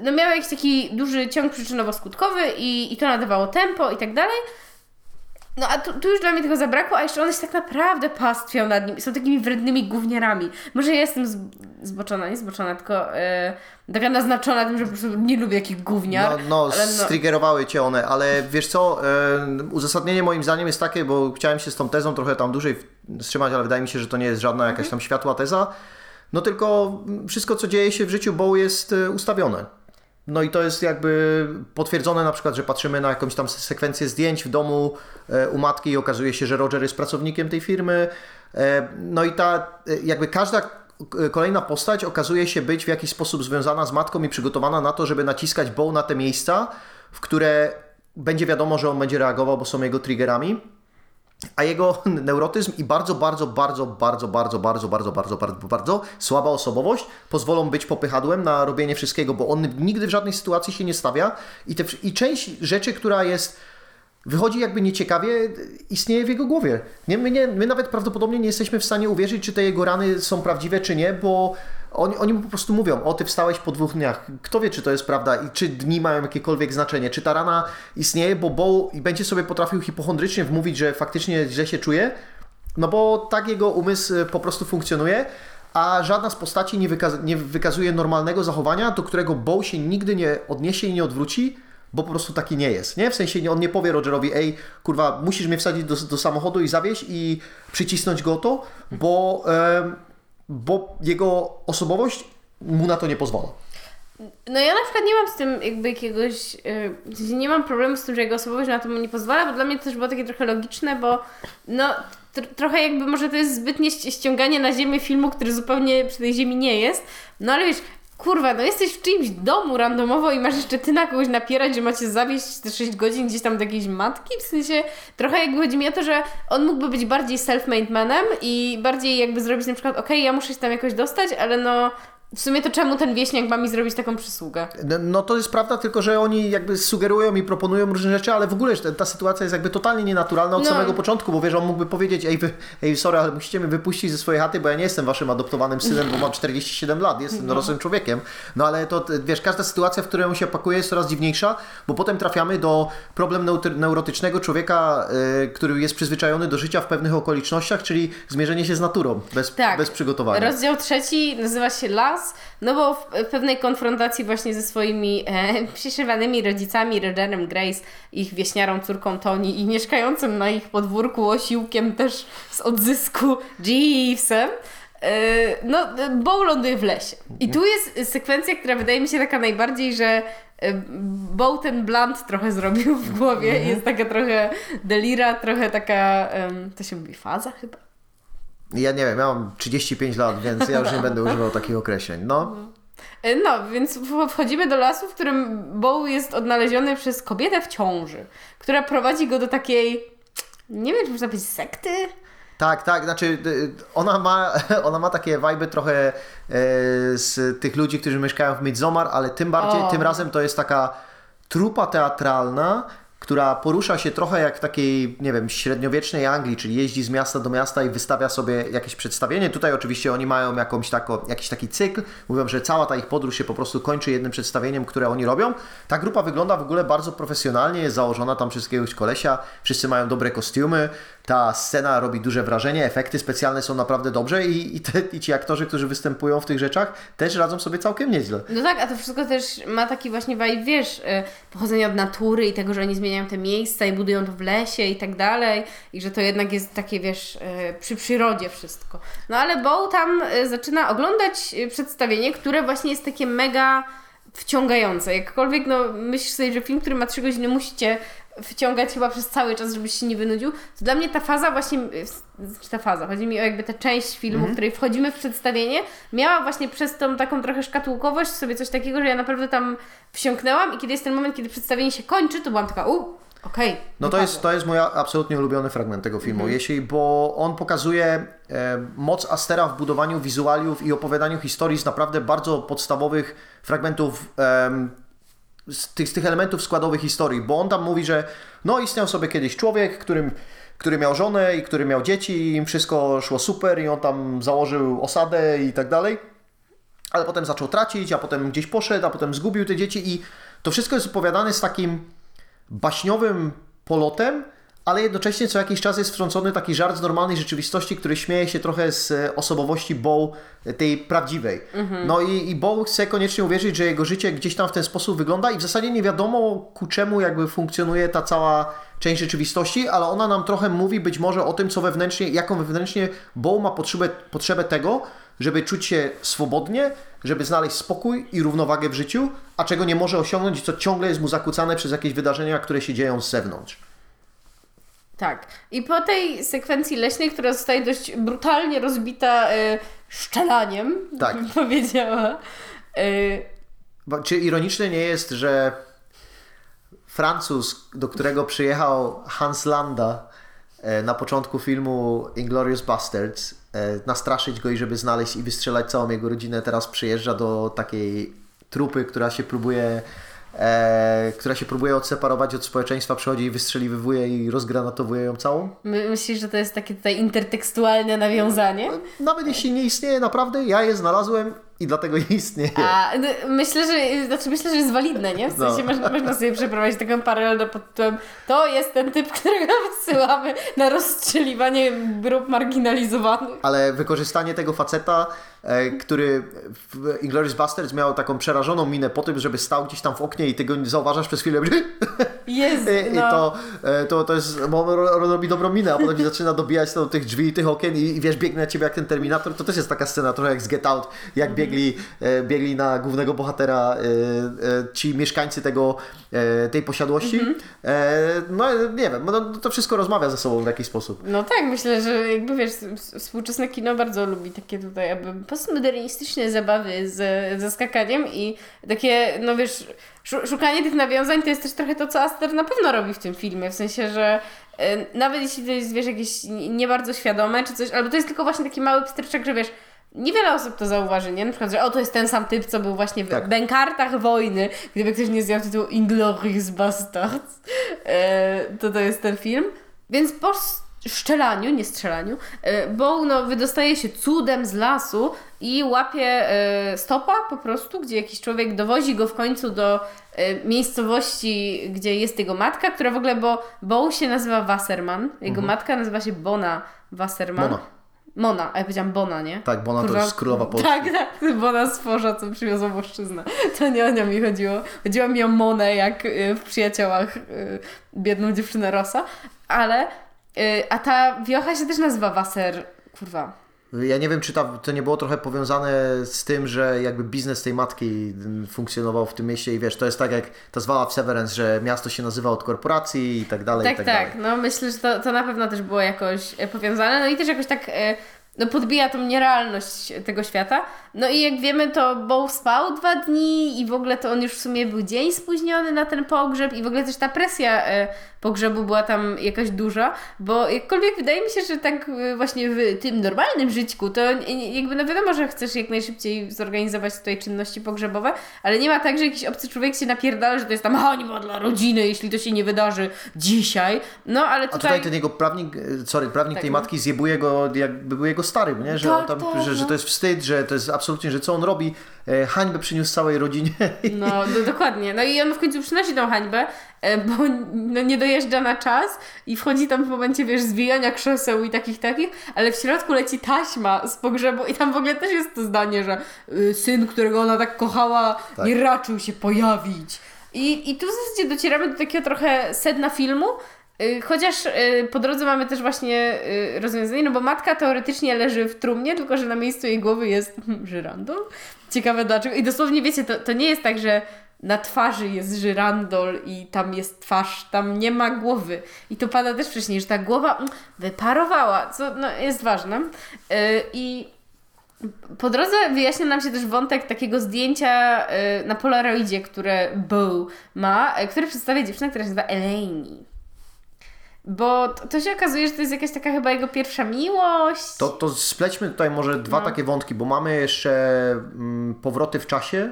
no miały jakiś taki duży ciąg przyczynowo-skutkowy i, i to nadawało tempo i tak dalej. No a tu, tu już dla mnie tego zabrakło, a jeszcze one się tak naprawdę pastwią nad nim. Są takimi wrednymi gówniarami. Może ja jestem zboczona, nie zboczona, tylko e, taka naznaczona tym, że po prostu nie lubię takich gówniar. No, no, ale striggerowały cię one, ale wiesz co, e, uzasadnienie moim zdaniem jest takie, bo chciałem się z tą tezą trochę tam dłużej wstrzymać, ale wydaje mi się, że to nie jest żadna jakaś tam światła teza. No tylko wszystko, co dzieje się w życiu Bow jest e, ustawione. No i to jest jakby potwierdzone na przykład, że patrzymy na jakąś tam sekwencję zdjęć w domu e, u matki i okazuje się, że Roger jest pracownikiem tej firmy. E, no i ta jakby każda kolejna postać okazuje się być w jakiś sposób związana z matką i przygotowana na to, żeby naciskać Bow na te miejsca, w które będzie wiadomo, że on będzie reagował, bo są jego triggerami. A jego neurotyzm i bardzo, bardzo, bardzo, bardzo, bardzo, bardzo, bardzo, bardzo, bardzo, bardzo słaba osobowość pozwolą być popychadłem na robienie wszystkiego, bo on nigdy w żadnej sytuacji się nie stawia i, te, i część rzeczy, która jest wychodzi jakby nieciekawie, istnieje w jego głowie. Nie, my, nie, my nawet prawdopodobnie nie jesteśmy w stanie uwierzyć, czy te jego rany są prawdziwe, czy nie, bo oni, oni mu po prostu mówią, o ty wstałeś po dwóch dniach. Kto wie, czy to jest prawda i czy dni mają jakiekolwiek znaczenie, czy ta rana istnieje, bo Bo i będzie sobie potrafił hipochondrycznie wmówić, że faktycznie źle się czuje, no bo tak jego umysł e, po prostu funkcjonuje, a żadna z postaci nie, wykaz nie wykazuje normalnego zachowania, do którego Bo się nigdy nie odniesie i nie odwróci, bo po prostu taki nie jest, nie? W sensie on nie powie Rogerowi, ej, kurwa, musisz mnie wsadzić do, do samochodu i zawieźć i przycisnąć go to, bo, e, bo jego osobowość mu na to nie pozwala. No ja na przykład nie mam z tym jakby jakiegoś, yy, nie mam problemu z tym, że jego osobowość na to mu nie pozwala, bo dla mnie to też było takie trochę logiczne, bo no tr trochę jakby może to jest zbytnie ściąganie na ziemię filmu, który zupełnie przy tej ziemi nie jest, no ale wiesz, kurwa, no jesteś w czyimś domu randomowo i masz jeszcze ty na kogoś napierać, że macie zawieść te 6 godzin gdzieś tam do jakiejś matki, w sensie trochę jakby chodzi mi o to, że on mógłby być bardziej self-made manem i bardziej jakby zrobić na przykład, okej, okay, ja muszę się tam jakoś dostać, ale no w sumie to czemu ten wieśniak ma mi zrobić taką przysługę? No, no to jest prawda, tylko że oni jakby sugerują i proponują różne rzeczy, ale w ogóle ta, ta sytuacja jest jakby totalnie nienaturalna od no. samego początku, bo wiesz, on mógłby powiedzieć, ej, wy, ej, sorry, ale musicie mnie wypuścić ze swojej chaty, bo ja nie jestem waszym adoptowanym synem, bo mam 47 lat, jestem no. dorosłym człowiekiem. No ale to, wiesz, każda sytuacja, w której on się pakuje jest coraz dziwniejsza, bo potem trafiamy do problem neurotycznego człowieka, yy, który jest przyzwyczajony do życia w pewnych okolicznościach, czyli zmierzenie się z naturą, bez, tak. bez przygotowania. Rozdział trzeci nazywa się Las, no bo w, w pewnej konfrontacji właśnie ze swoimi e, przyszywanymi rodzicami, Rogerem Grace, ich wieśniarą córką Tony i mieszkającym na ich podwórku osiłkiem też z odzysku Jeevesem, e, no, Bo ląduje w lesie. I tu jest sekwencja, która wydaje mi się taka najbardziej, że e, Bo ten blunt trochę zrobił w głowie. Mhm. Jest taka trochę delira, trochę taka, to się mówi faza chyba? Ja nie wiem, ja mam 35 lat, więc ja już nie będę używał takich określeń. No. E, no, więc wchodzimy do lasu, w którym Bow jest odnaleziony przez kobietę w ciąży, która prowadzi go do takiej, nie wiem, czy można powiedzieć sekty? Tak, tak, znaczy y, ona ma, ona ma takie wajby trochę e, z tych ludzi, którzy mieszkają w Midsommar, ale tym bardziej, o. tym razem to jest taka trupa teatralna, która porusza się trochę jak w takiej, nie wiem, średniowiecznej Anglii, czyli jeździ z miasta do miasta i wystawia sobie jakieś przedstawienie. Tutaj oczywiście oni mają jakąś tako, jakiś taki cykl, mówią, że cała ta ich podróż się po prostu kończy jednym przedstawieniem, które oni robią. Ta grupa wygląda w ogóle bardzo profesjonalnie, jest założona tam przez jakiegoś kolesia, wszyscy mają dobre kostiumy, ta scena robi duże wrażenie, efekty specjalne są naprawdę dobrze i, i, te, i ci aktorzy, którzy występują w tych rzeczach, też radzą sobie całkiem nieźle. No tak, a to wszystko też ma taki właśnie vibe, wiesz, e, pochodzenia od natury i tego, że oni zmieniają te miejsca i budują to w lesie i tak dalej i że to jednak jest takie, wiesz, e, przy przyrodzie wszystko. No ale Bo tam e, zaczyna oglądać przedstawienie, które właśnie jest takie mega wciągające. Jakkolwiek no, myślisz sobie, że film, który ma 3 godziny, musicie wciągać chyba przez cały czas, żebyś się nie wynudził, to dla mnie ta faza właśnie, znaczy ta faza, chodzi mi o jakby tę część filmu, mm -hmm. w której wchodzimy w przedstawienie, miała właśnie przez tą taką trochę szkatułkowość sobie coś takiego, że ja naprawdę tam wsiąknęłam i kiedy jest ten moment, kiedy przedstawienie się kończy, to byłam taka, u, Okej. Okay, no to jest, to jest mój absolutnie ulubiony fragment tego filmu, mm -hmm. jeśli, bo on pokazuje e, moc Astera w budowaniu wizualiów i opowiadaniu historii z naprawdę bardzo podstawowych fragmentów e, z tych, z tych elementów składowych historii, bo on tam mówi, że no istniał sobie kiedyś człowiek, którym, który miał żonę i który miał dzieci i im wszystko szło super i on tam założył osadę i tak dalej, ale potem zaczął tracić, a potem gdzieś poszedł, a potem zgubił te dzieci i to wszystko jest opowiadane z takim baśniowym polotem, ale jednocześnie co jakiś czas jest wtrącony taki żart z normalnej rzeczywistości, który śmieje się trochę z e, osobowości Bow, e, tej prawdziwej. No i, i Bow chce koniecznie uwierzyć, że jego życie gdzieś tam w ten sposób wygląda i w zasadzie nie wiadomo ku czemu jakby funkcjonuje ta cała część rzeczywistości, ale ona nam trochę mówi być może o tym, co wewnętrznie, jaką wewnętrznie Bow ma potrzebę, potrzebę tego, żeby czuć się swobodnie, żeby znaleźć spokój i równowagę w życiu, a czego nie może osiągnąć i co ciągle jest mu zakłócane przez jakieś wydarzenia, które się dzieją z zewnątrz. Tak. I po tej sekwencji leśnej, która zostaje dość brutalnie rozbita y, szczelaniem, Tak. bym powiedziała. Y, Bo Czy ironiczne nie jest, że Francuz, do którego przyjechał Hans Landa e, na początku filmu Inglourious Basterds, e, nastraszyć go i żeby znaleźć i wystrzelać całą jego rodzinę, teraz przyjeżdża do takiej trupy, która się próbuje e, która się próbuje odseparować od społeczeństwa, przychodzi i wystrzeliwuje i rozgranatowuje ją całą. my, myślisz, że to jest takie tutaj intertekstualne nawiązanie? Nawet jeśli nie istnieje naprawdę, ja je znalazłem i dlatego nie istnieje. A n- myślę, że znaczy myślę, że jest walidne, nie? W No. sensie można, można sobie przeprowadzić taką paralelę pod tytułem to jest ten typ, którego wysyłamy na rozstrzeliwanie grup marginalizowanych. Ale wykorzystanie tego faceta, e, który w Inglourious Basterds miał taką przerażoną minę po tym, żeby stał gdzieś tam w oknie i ty go zauważasz przez chwilę Jest, i, i no. to, e, to, to jest, bo on ro- robi dobrą minę, a potem się zaczyna dobijać do tych drzwi i tych okien i, i wiesz, biegnie na ciebie jak ten Terminator, to też jest taka scena trochę jak z Get Out, jak biegli, e, biegli na głównego bohatera e, e, ci mieszkańcy tego, tej posiadłości. E, no nie wiem, no, to wszystko rozmawia ze sobą w jakiś sposób. No tak, myślę, że jakby wiesz, współczesne kino bardzo lubi takie tutaj jakby postmodernistyczne zabawy z, ze skakaniem i takie, no wiesz, szu- szukanie tych nawiązań to jest też trochę to, co Aster na pewno robi w tym filmie, w sensie, że nawet jeśli to jest, wiesz, jakieś nie nie bardzo świadome czy coś, albo to jest tylko właśnie taki mały pstryczek, że wiesz, Niewiele osób to zauważy, nie? Na przykład, że o, to jest ten sam typ, co był właśnie w Tak. Bękartach Wojny, gdyby ktoś nie zjadł tytułu Inglourious Bastards, e, to to jest ten film. Więc po szczelaniu, nie strzelaniu, e, Bow no, wydostaje się cudem z lasu i łapie e, stopa po prostu, gdzie jakiś człowiek dowozi go w końcu do e, miejscowości, gdzie jest jego matka, która w ogóle, bo Bow się nazywa Wasserman, jego matka nazywa się Bona Wasserman. Mona. Mona, a ja powiedziałam Bona, nie? Tak, bo ona to Kurwa, jest królowa Polski. Tak, tak, Bona stworza, co przywiozła włoszczyznę. To nie o nią mi chodziło. Chodziło mi o Monę, jak y, w Przyjaciołach y, biedną dziewczynę Rosa, ale y, a ta wiocha się też nazywa Wasser, kurwa. Ja nie wiem, czy ta, to nie było trochę powiązane z tym, że jakby biznes tej matki funkcjonował w tym mieście i wiesz, to jest tak jak ta zwała w Severance, że miasto się nazywa od korporacji i tak dalej, i Tak, tak, tak, dalej. no myślę, że to, to na pewno też było jakoś e, powiązane, no i też jakoś tak e, no, podbija tą nierealność tego świata. No i jak wiemy, to Bow spał dwa dni i w ogóle to on już w sumie był dzień spóźniony na ten pogrzeb i w ogóle też ta presja e, pogrzebu była tam jakaś duża, bo jakkolwiek wydaje mi się, że tak e, właśnie w tym normalnym żyćku, to jakby no wiadomo, że chcesz jak najszybciej zorganizować tutaj czynności pogrzebowe, ale nie ma tak, że jakiś obcy człowiek się napierdala, że to jest tam hańba dla rodziny, jeśli to się nie wydarzy dzisiaj. No ale A tutaj... tutaj ten jego prawnik, e, sorry, prawnik Tak, tej no. matki zjebuje go, jakby był jego starym, nie? Że, Tak, on tam, tak, że, że no. to jest wstyd, że to jest absolutnie, że co on robi, e, hańbę przyniósł całej rodzinie. No, do, dokładnie. No i on w końcu przynosi tą hańbę, e, bo no, nie dojeżdża na czas i wchodzi tam w momencie, wiesz, zwijania krzeseł i takich, takich, ale w środku leci taśma z pogrzebu i tam w ogóle też jest to zdanie, że y, syn, którego ona tak kochała, Tak. nie raczył się pojawić. I, I tu w zasadzie docieramy do takiego trochę sedna filmu, Chociaż y, po drodze mamy też właśnie y, rozwiązanie, no bo matka teoretycznie leży w trumnie, tylko że na miejscu jej głowy jest żyrandol. Ciekawe dlaczego. I dosłownie wiecie, to, to nie jest tak, że na twarzy jest żyrandol i tam jest twarz, tam nie ma głowy. I to pada też wcześniej, że ta głowa wyparowała, co no, jest ważne. Y, I po drodze wyjaśnia nam się też wątek takiego zdjęcia y, na Polaroidzie, które Bo ma, y, które przedstawia dziewczynę, która się nazywa Elaine. Bo to, to się okazuje, że to jest jakaś taka chyba jego pierwsza miłość. To, to splećmy tutaj może dwa No. takie wątki, bo mamy jeszcze mm, powroty w czasie,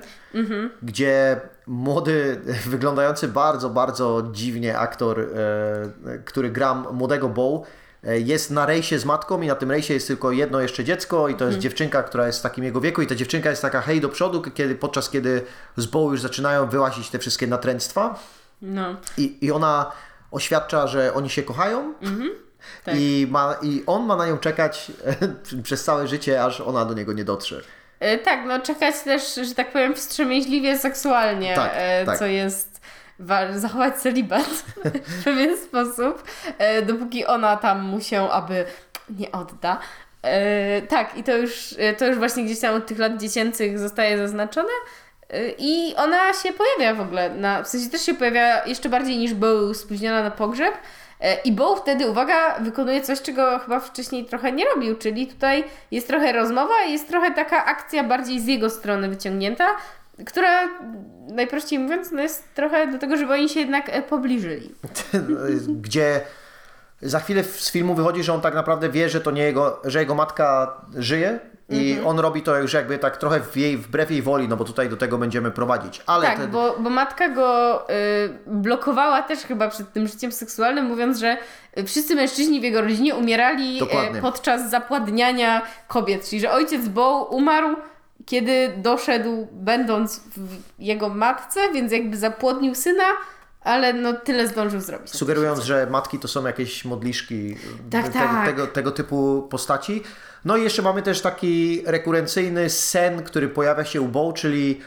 gdzie młody, wyglądający bardzo, bardzo dziwnie aktor, e, który gra młodego Bow, e, jest na rejsie z matką i na tym rejsie jest tylko jedno jeszcze dziecko i to jest dziewczynka, która jest w takim jego wieku i ta dziewczynka jest taka hej do przodu, kiedy, podczas kiedy z Bow już zaczynają wyłazić te wszystkie natręctwa No. i, i ona oświadcza, że oni się kochają. tak. I, ma, I on ma na nią czekać przez całe życie, aż ona do niego nie dotrze. E, tak, no czekać też, że tak powiem, wstrzemięźliwie seksualnie, Tak, e, tak. co jest wa- zachować celibat w pewien sposób, e, dopóki ona tam mu się aby nie odda. E, tak, i to już, e, to już właśnie gdzieś tam od tych lat dziecięcych zostaje zaznaczone. E, I ona się pojawia w ogóle, na, w sensie też się pojawia jeszcze bardziej niż był spóźniona na pogrzeb. E, I Bo wtedy, uwaga, wykonuje coś, czego chyba wcześniej trochę nie robił, czyli tutaj jest trochę rozmowa jest trochę taka akcja bardziej z jego strony wyciągnięta, która najprościej mówiąc no jest trochę do tego, żeby oni się jednak e, pobliżyli. Gdzie za chwilę z filmu wychodzi, że on tak naprawdę wie, że to nie jego, że jego matka żyje. I Mhm. on robi to już jakby tak trochę w jej, wbrew jej woli, no bo tutaj do tego będziemy prowadzić. Ale tak, ten, bo, bo matka go y, blokowała też chyba przed tym życiem seksualnym, mówiąc, że y, wszyscy mężczyźni w jego rodzinie umierali e, podczas zapładniania kobiet. Czyli, że ojciec Bo umarł, kiedy doszedł, będąc w jego matce, więc jakby zapłodnił syna, ale no tyle zdążył zrobić. sugerując, że matki to są jakieś modliszki Tak, te, tak. Tego, tego typu postaci. No i jeszcze mamy też taki rekurencyjny sen, który pojawia się u Bo, czyli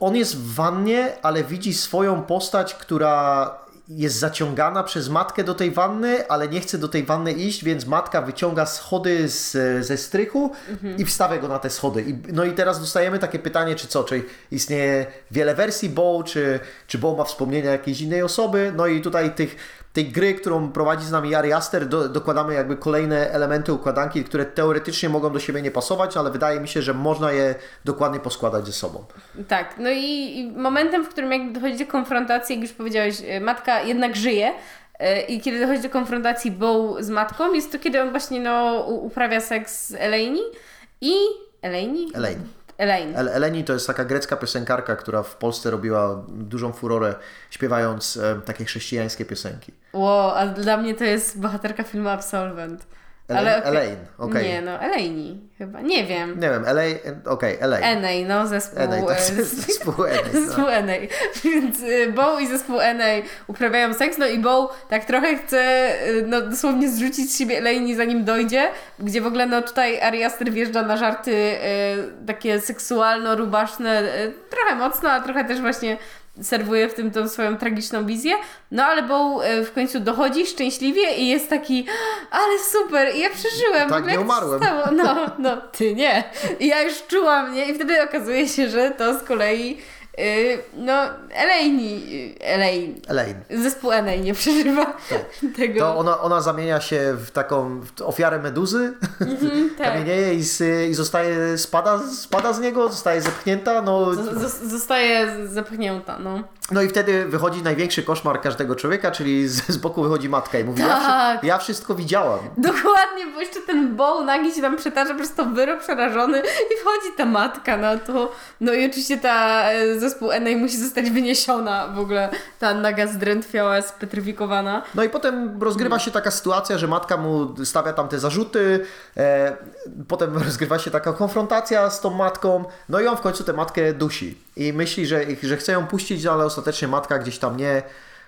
on jest w wannie, ale widzi swoją postać, która jest zaciągana przez matkę do tej wanny, ale nie chce do tej wanny iść, więc matka wyciąga schody z, ze strychu i wstawia go na te schody. I, no i teraz dostajemy takie pytanie, czy co, czy istnieje wiele wersji Bo, czy, czy Bo ma wspomnienia jakiejś innej osoby. No i tutaj tych, tej gry, którą prowadzi z nami Ari Aster, do, dokładamy jakby kolejne elementy układanki, które teoretycznie mogą do siebie nie pasować, ale wydaje mi się, że można je dokładnie poskładać ze sobą. Tak, no i, i momentem, w którym jakby dochodzi do konfrontacji, jak już powiedziałeś, e, matka jednak żyje. e, I kiedy dochodzi do konfrontacji Bow z matką, jest to kiedy on właśnie no, uprawia seks z Eleni i. Eleni? Elaine. Elaine. El- Eleni to jest taka grecka piosenkarka, która w Polsce robiła dużą furorę, śpiewając e, takie chrześcijańskie piosenki. Ło, a dla mnie to jest bohaterka filmu Absolvent. Elaine, Ale okej. Elaine, okej. Nie, no, Eleni chyba. Nie wiem. Nie wiem, Elaine, okej, Elaine. Enej, no, zespół. Enej, tak, e, zespół Enej. No. Zespół Enej. Więc y, Bow i zespół Enej uprawiają seks, no i Bow tak trochę chce y, no, dosłownie zrzucić z siebie Elaine zanim dojdzie, gdzie w ogóle no tutaj Ari Aster wjeżdża na żarty y, takie seksualno-rubaszne, y, trochę mocno, a trochę też właśnie serwuje w tym tą swoją tragiczną wizję. No ale Bow y, w końcu dochodzi szczęśliwie i jest taki, ale super, ja przeżyłem. Tak, nie umarłem. No, no, ty nie. I ja już czułam, nie? I wtedy okazuje się, że to z kolei no, Elaine, Elaine, Elaine. zespół Enej nie przeżywa tego. To ona, ona zamienia się w taką ofiarę meduzy, tak. kamienieje i, i zostaje, spada, spada z niego, zostaje zepchnięta, no, Z- z- Zostaje zapchnięta, no. No i wtedy wychodzi największy koszmar każdego człowieka, czyli z, z boku wychodzi matka i mówi, ja, Tak. ja wszystko widziałam. Dokładnie, bo jeszcze ten boł nagi się tam przetacza przez to wyro przerażony i wchodzi ta matka na to. No i oczywiście ta e, zespół Enej musi zostać wyniesiona w ogóle. Ta naga zdrętwiała, spetryfikowana. No i potem rozgrywa się taka sytuacja, że matka mu stawia tam te zarzuty, e, potem rozgrywa się taka konfrontacja z tą matką, no i on w końcu tę matkę dusi i myśli, że, że chce ją puścić, ale ostatecznie matka gdzieś tam nie,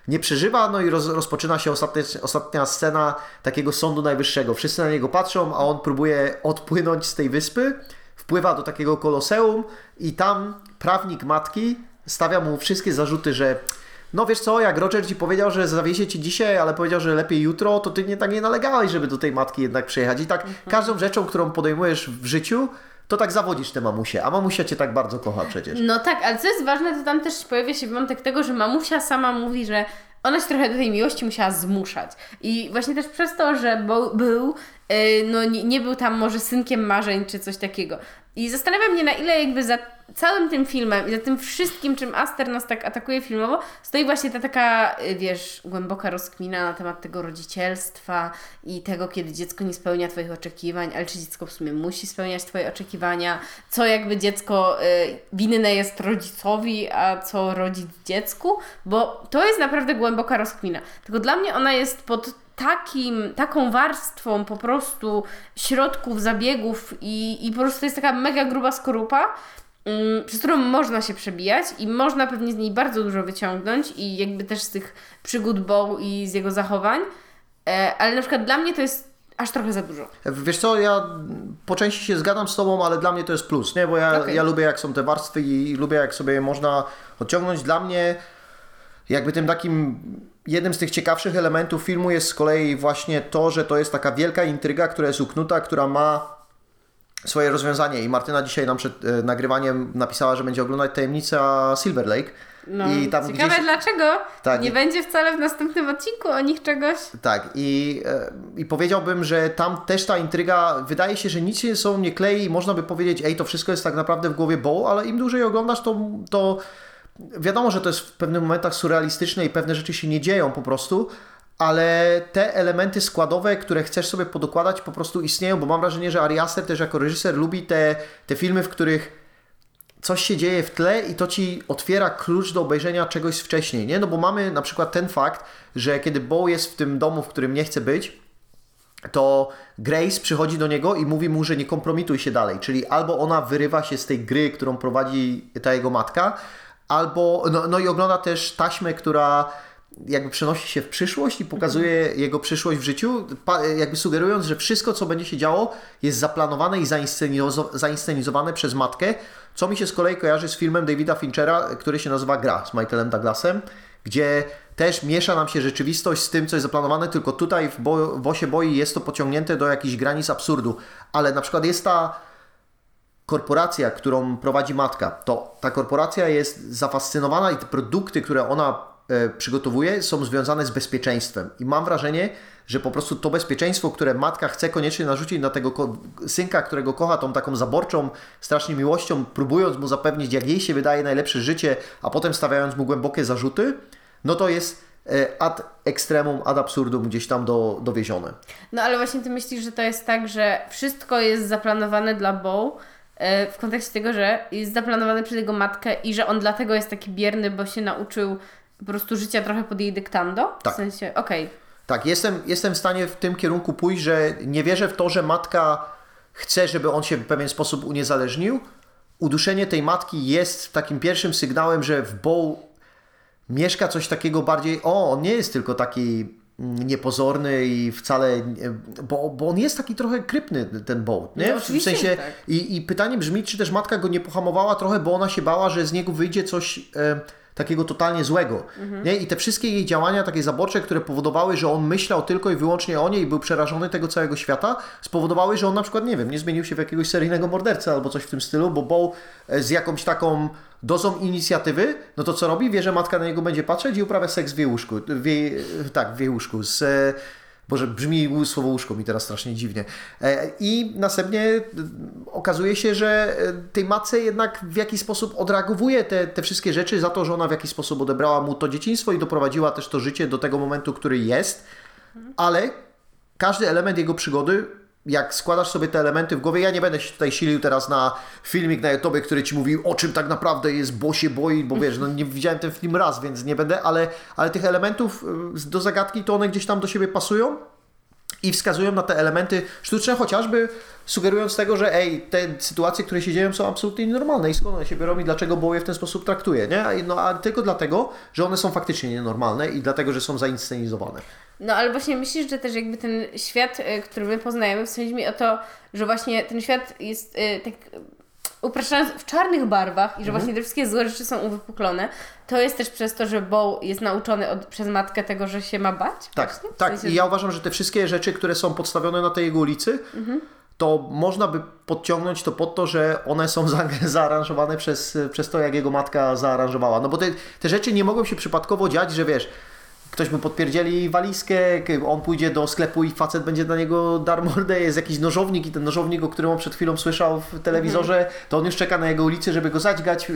nie przeżywa, no i roz, rozpoczyna się ostatnia, ostatnia scena takiego sądu najwyższego. Wszyscy na niego patrzą, a on próbuje odpłynąć z tej wyspy, wpływa do takiego koloseum i tam prawnik matki stawia mu wszystkie zarzuty, że no wiesz co, jak Roger ci powiedział, że zawiezie ci dzisiaj, ale powiedział, że lepiej jutro, to ty nie tak nie nalegałeś, żeby do tej matki jednak przyjechać. I tak każdą rzeczą, którą podejmujesz w życiu, to tak zawodzisz tę mamusię, a mamusia cię tak bardzo kocha przecież. No tak, ale co jest ważne, to tam też pojawia się wątek tego, że mamusia sama mówi, że ona się trochę do tej miłości musiała zmuszać. I właśnie też przez to, że był, yy, no nie, nie był tam może synkiem marzeń czy coś takiego. I zastanawiam mnie, na ile jakby za całym tym filmem i za tym wszystkim, czym Aster nas tak atakuje filmowo, stoi właśnie ta taka, y, wiesz, głęboka rozkmina na temat tego rodzicielstwa i tego, kiedy dziecko nie spełnia Twoich oczekiwań, ale czy dziecko w sumie musi spełniać Twoje oczekiwania, co jakby dziecko y, winne jest rodzicowi, a co rodzic dziecku, bo to jest naprawdę głęboka rozkmina. Tylko dla mnie ona jest pod takim, taką warstwą po prostu środków, zabiegów i, i po prostu jest taka mega gruba skorupa, mm, przez którą można się przebijać i można pewnie z niej bardzo dużo wyciągnąć i jakby też z tych przygód Bow i z jego zachowań, e, ale na przykład dla mnie to jest aż trochę za dużo. Wiesz co, ja po części się zgadzam z Tobą, ale dla mnie to jest plus, nie? Bo ja, Okej. ja lubię jak są te warstwy i lubię jak sobie je można odciągnąć. Dla mnie jakby tym takim jednym z tych ciekawszych elementów filmu jest z kolei właśnie to, że to jest taka wielka intryga, która jest uknuta, która ma swoje rozwiązanie i Martyna dzisiaj nam przed e, nagrywaniem napisała, że będzie oglądać tajemnica Silver Lake. No, I tam ciekawe gdzieś- dlaczego Tak, nie i- będzie wcale w następnym odcinku o nich czegoś. Tak, i, e, i powiedziałbym, że tam też ta intryga, wydaje się, że nic się ze sobą nie klei i można by powiedzieć, ej, to wszystko jest tak naprawdę w głowie Bo, ale im dłużej oglądasz, to, to wiadomo, że to jest w pewnych momentach surrealistyczne i pewne rzeczy się nie dzieją po prostu, ale te elementy składowe, które chcesz sobie podokładać, po prostu istnieją, bo mam wrażenie, że Ari Aster też jako reżyser lubi te, te filmy, w których coś się dzieje w tle i to ci otwiera klucz do obejrzenia czegoś wcześniej, nie? No bo mamy na przykład ten fakt, że kiedy Bo jest w tym domu, w którym nie chce być, to Grace przychodzi do niego i mówi mu, że nie kompromituj się dalej, czyli albo ona wyrywa się z tej gry, którą prowadzi ta jego matka, albo, no, no i ogląda też taśmę, która jakby przenosi się w przyszłość i pokazuje jego przyszłość w życiu, jakby sugerując, że wszystko, co będzie się działo, jest zaplanowane i zainscenizo- zainscenizowane przez matkę, co mi się z kolei kojarzy z filmem Davida Finchera, który się nazywa Gra z Michaelem Douglasem, gdzie też miesza nam się rzeczywistość z tym, co jest zaplanowane, tylko tutaj w, bo, w Osie Boi jest to pociągnięte do jakichś granic absurdu, ale na przykład jest ta korporacja, którą prowadzi matka, to ta korporacja jest zafascynowana i te produkty, które ona e, przygotowuje, są związane z bezpieczeństwem. I mam wrażenie, że po prostu to bezpieczeństwo, które matka chce koniecznie narzucić na tego synka, którego kocha tą taką zaborczą, strasznie miłością, próbując mu zapewnić, jak jej się wydaje, najlepsze życie, a potem stawiając mu głębokie zarzuty, no to jest e, ad extremum, ad absurdum gdzieś tam do, dowiezione. No ale właśnie ty myślisz, że to jest tak, że wszystko jest zaplanowane dla Bo e, w kontekście tego, że jest zaplanowane przez jego matkę i że on dlatego jest taki bierny, bo się nauczył po prostu życia trochę pod jej dyktando? Tak. W sensie, okej. Tak, jestem, jestem w stanie w tym kierunku pójść, że nie wierzę w to, że matka chce, żeby on się w pewien sposób uniezależnił. Uduszenie tej matki jest takim pierwszym sygnałem, że w Bow mieszka coś takiego bardziej, o, on nie jest tylko taki niepozorny i wcale, bo, bo on jest taki trochę krypny, ten Bow, nie? No, w sensie, tak. i, i pytanie brzmi, czy też matka go nie pohamowała trochę, bo ona się bała, że z niego wyjdzie coś e, takiego totalnie złego. Nie? I te wszystkie jej działania takie zaborcze, które powodowały, że on myślał tylko i wyłącznie o niej i był przerażony tego całego świata, spowodowały, że on na przykład, nie wiem, nie zmienił się w jakiegoś seryjnego mordercę albo coś w tym stylu, bo Bo e, z jakąś taką dozą inicjatywy, no to co robi? Wie, że matka na niego będzie patrzeć i uprawia seks w jej łóżku. W jej, tak, w jej łóżku. Z, e, Boże, brzmi słowo łóżko mi teraz strasznie dziwnie. E, I następnie e, okazuje się, że e, tej matce jednak w jakiś sposób odreagowuje te, te wszystkie rzeczy za to, że ona w jakiś sposób odebrała mu to dzieciństwo i doprowadziła też to życie do tego momentu, który jest. Ale każdy element jego przygody, jak składasz sobie te elementy w głowie, ja nie będę się tutaj silił teraz na filmik na YouTube, który ci mówi o czym tak naprawdę jest, bo się boi, bo wiesz, no nie widziałem ten film raz, więc nie będę, ale, ale tych elementów y, do zagadki to one gdzieś tam do siebie pasują i wskazują na te elementy sztuczne, chociażby sugerując tego, że ej, te sytuacje, które się dzieją są absolutnie nienormalne i skąd one się biorą i dlaczego Bo je w ten sposób traktuje, nie? No a tylko dlatego, że one są faktycznie nienormalne i dlatego, że są zainscenizowane. No ale właśnie myślisz, że też jakby ten świat, y, który my poznajemy, w sensie mi o to, że właśnie ten świat jest y, tak upraszczając w czarnych barwach i że Mhm. właśnie te wszystkie złe rzeczy są uwypuklone, to jest też przez to, że Bo jest nauczony od, przez matkę tego, że się ma bać? Tak, właśnie? W tak. sensie, I ja uważam, że te wszystkie rzeczy, które są podstawione na tej jego ulicy, to można by podciągnąć to pod to, że one są za, zaaranżowane przez, przez to, jak jego matka zaaranżowała. No bo te, te rzeczy nie mogą się przypadkowo dziać, że wiesz, ktoś mu podpierdzieli walizkę, on pójdzie do sklepu i facet będzie na niego dar mordę, jest jakiś nożownik i ten nożownik, o którym on przed chwilą słyszał w telewizorze, to on już czeka na jego ulicy, żeby go zadźgać. E,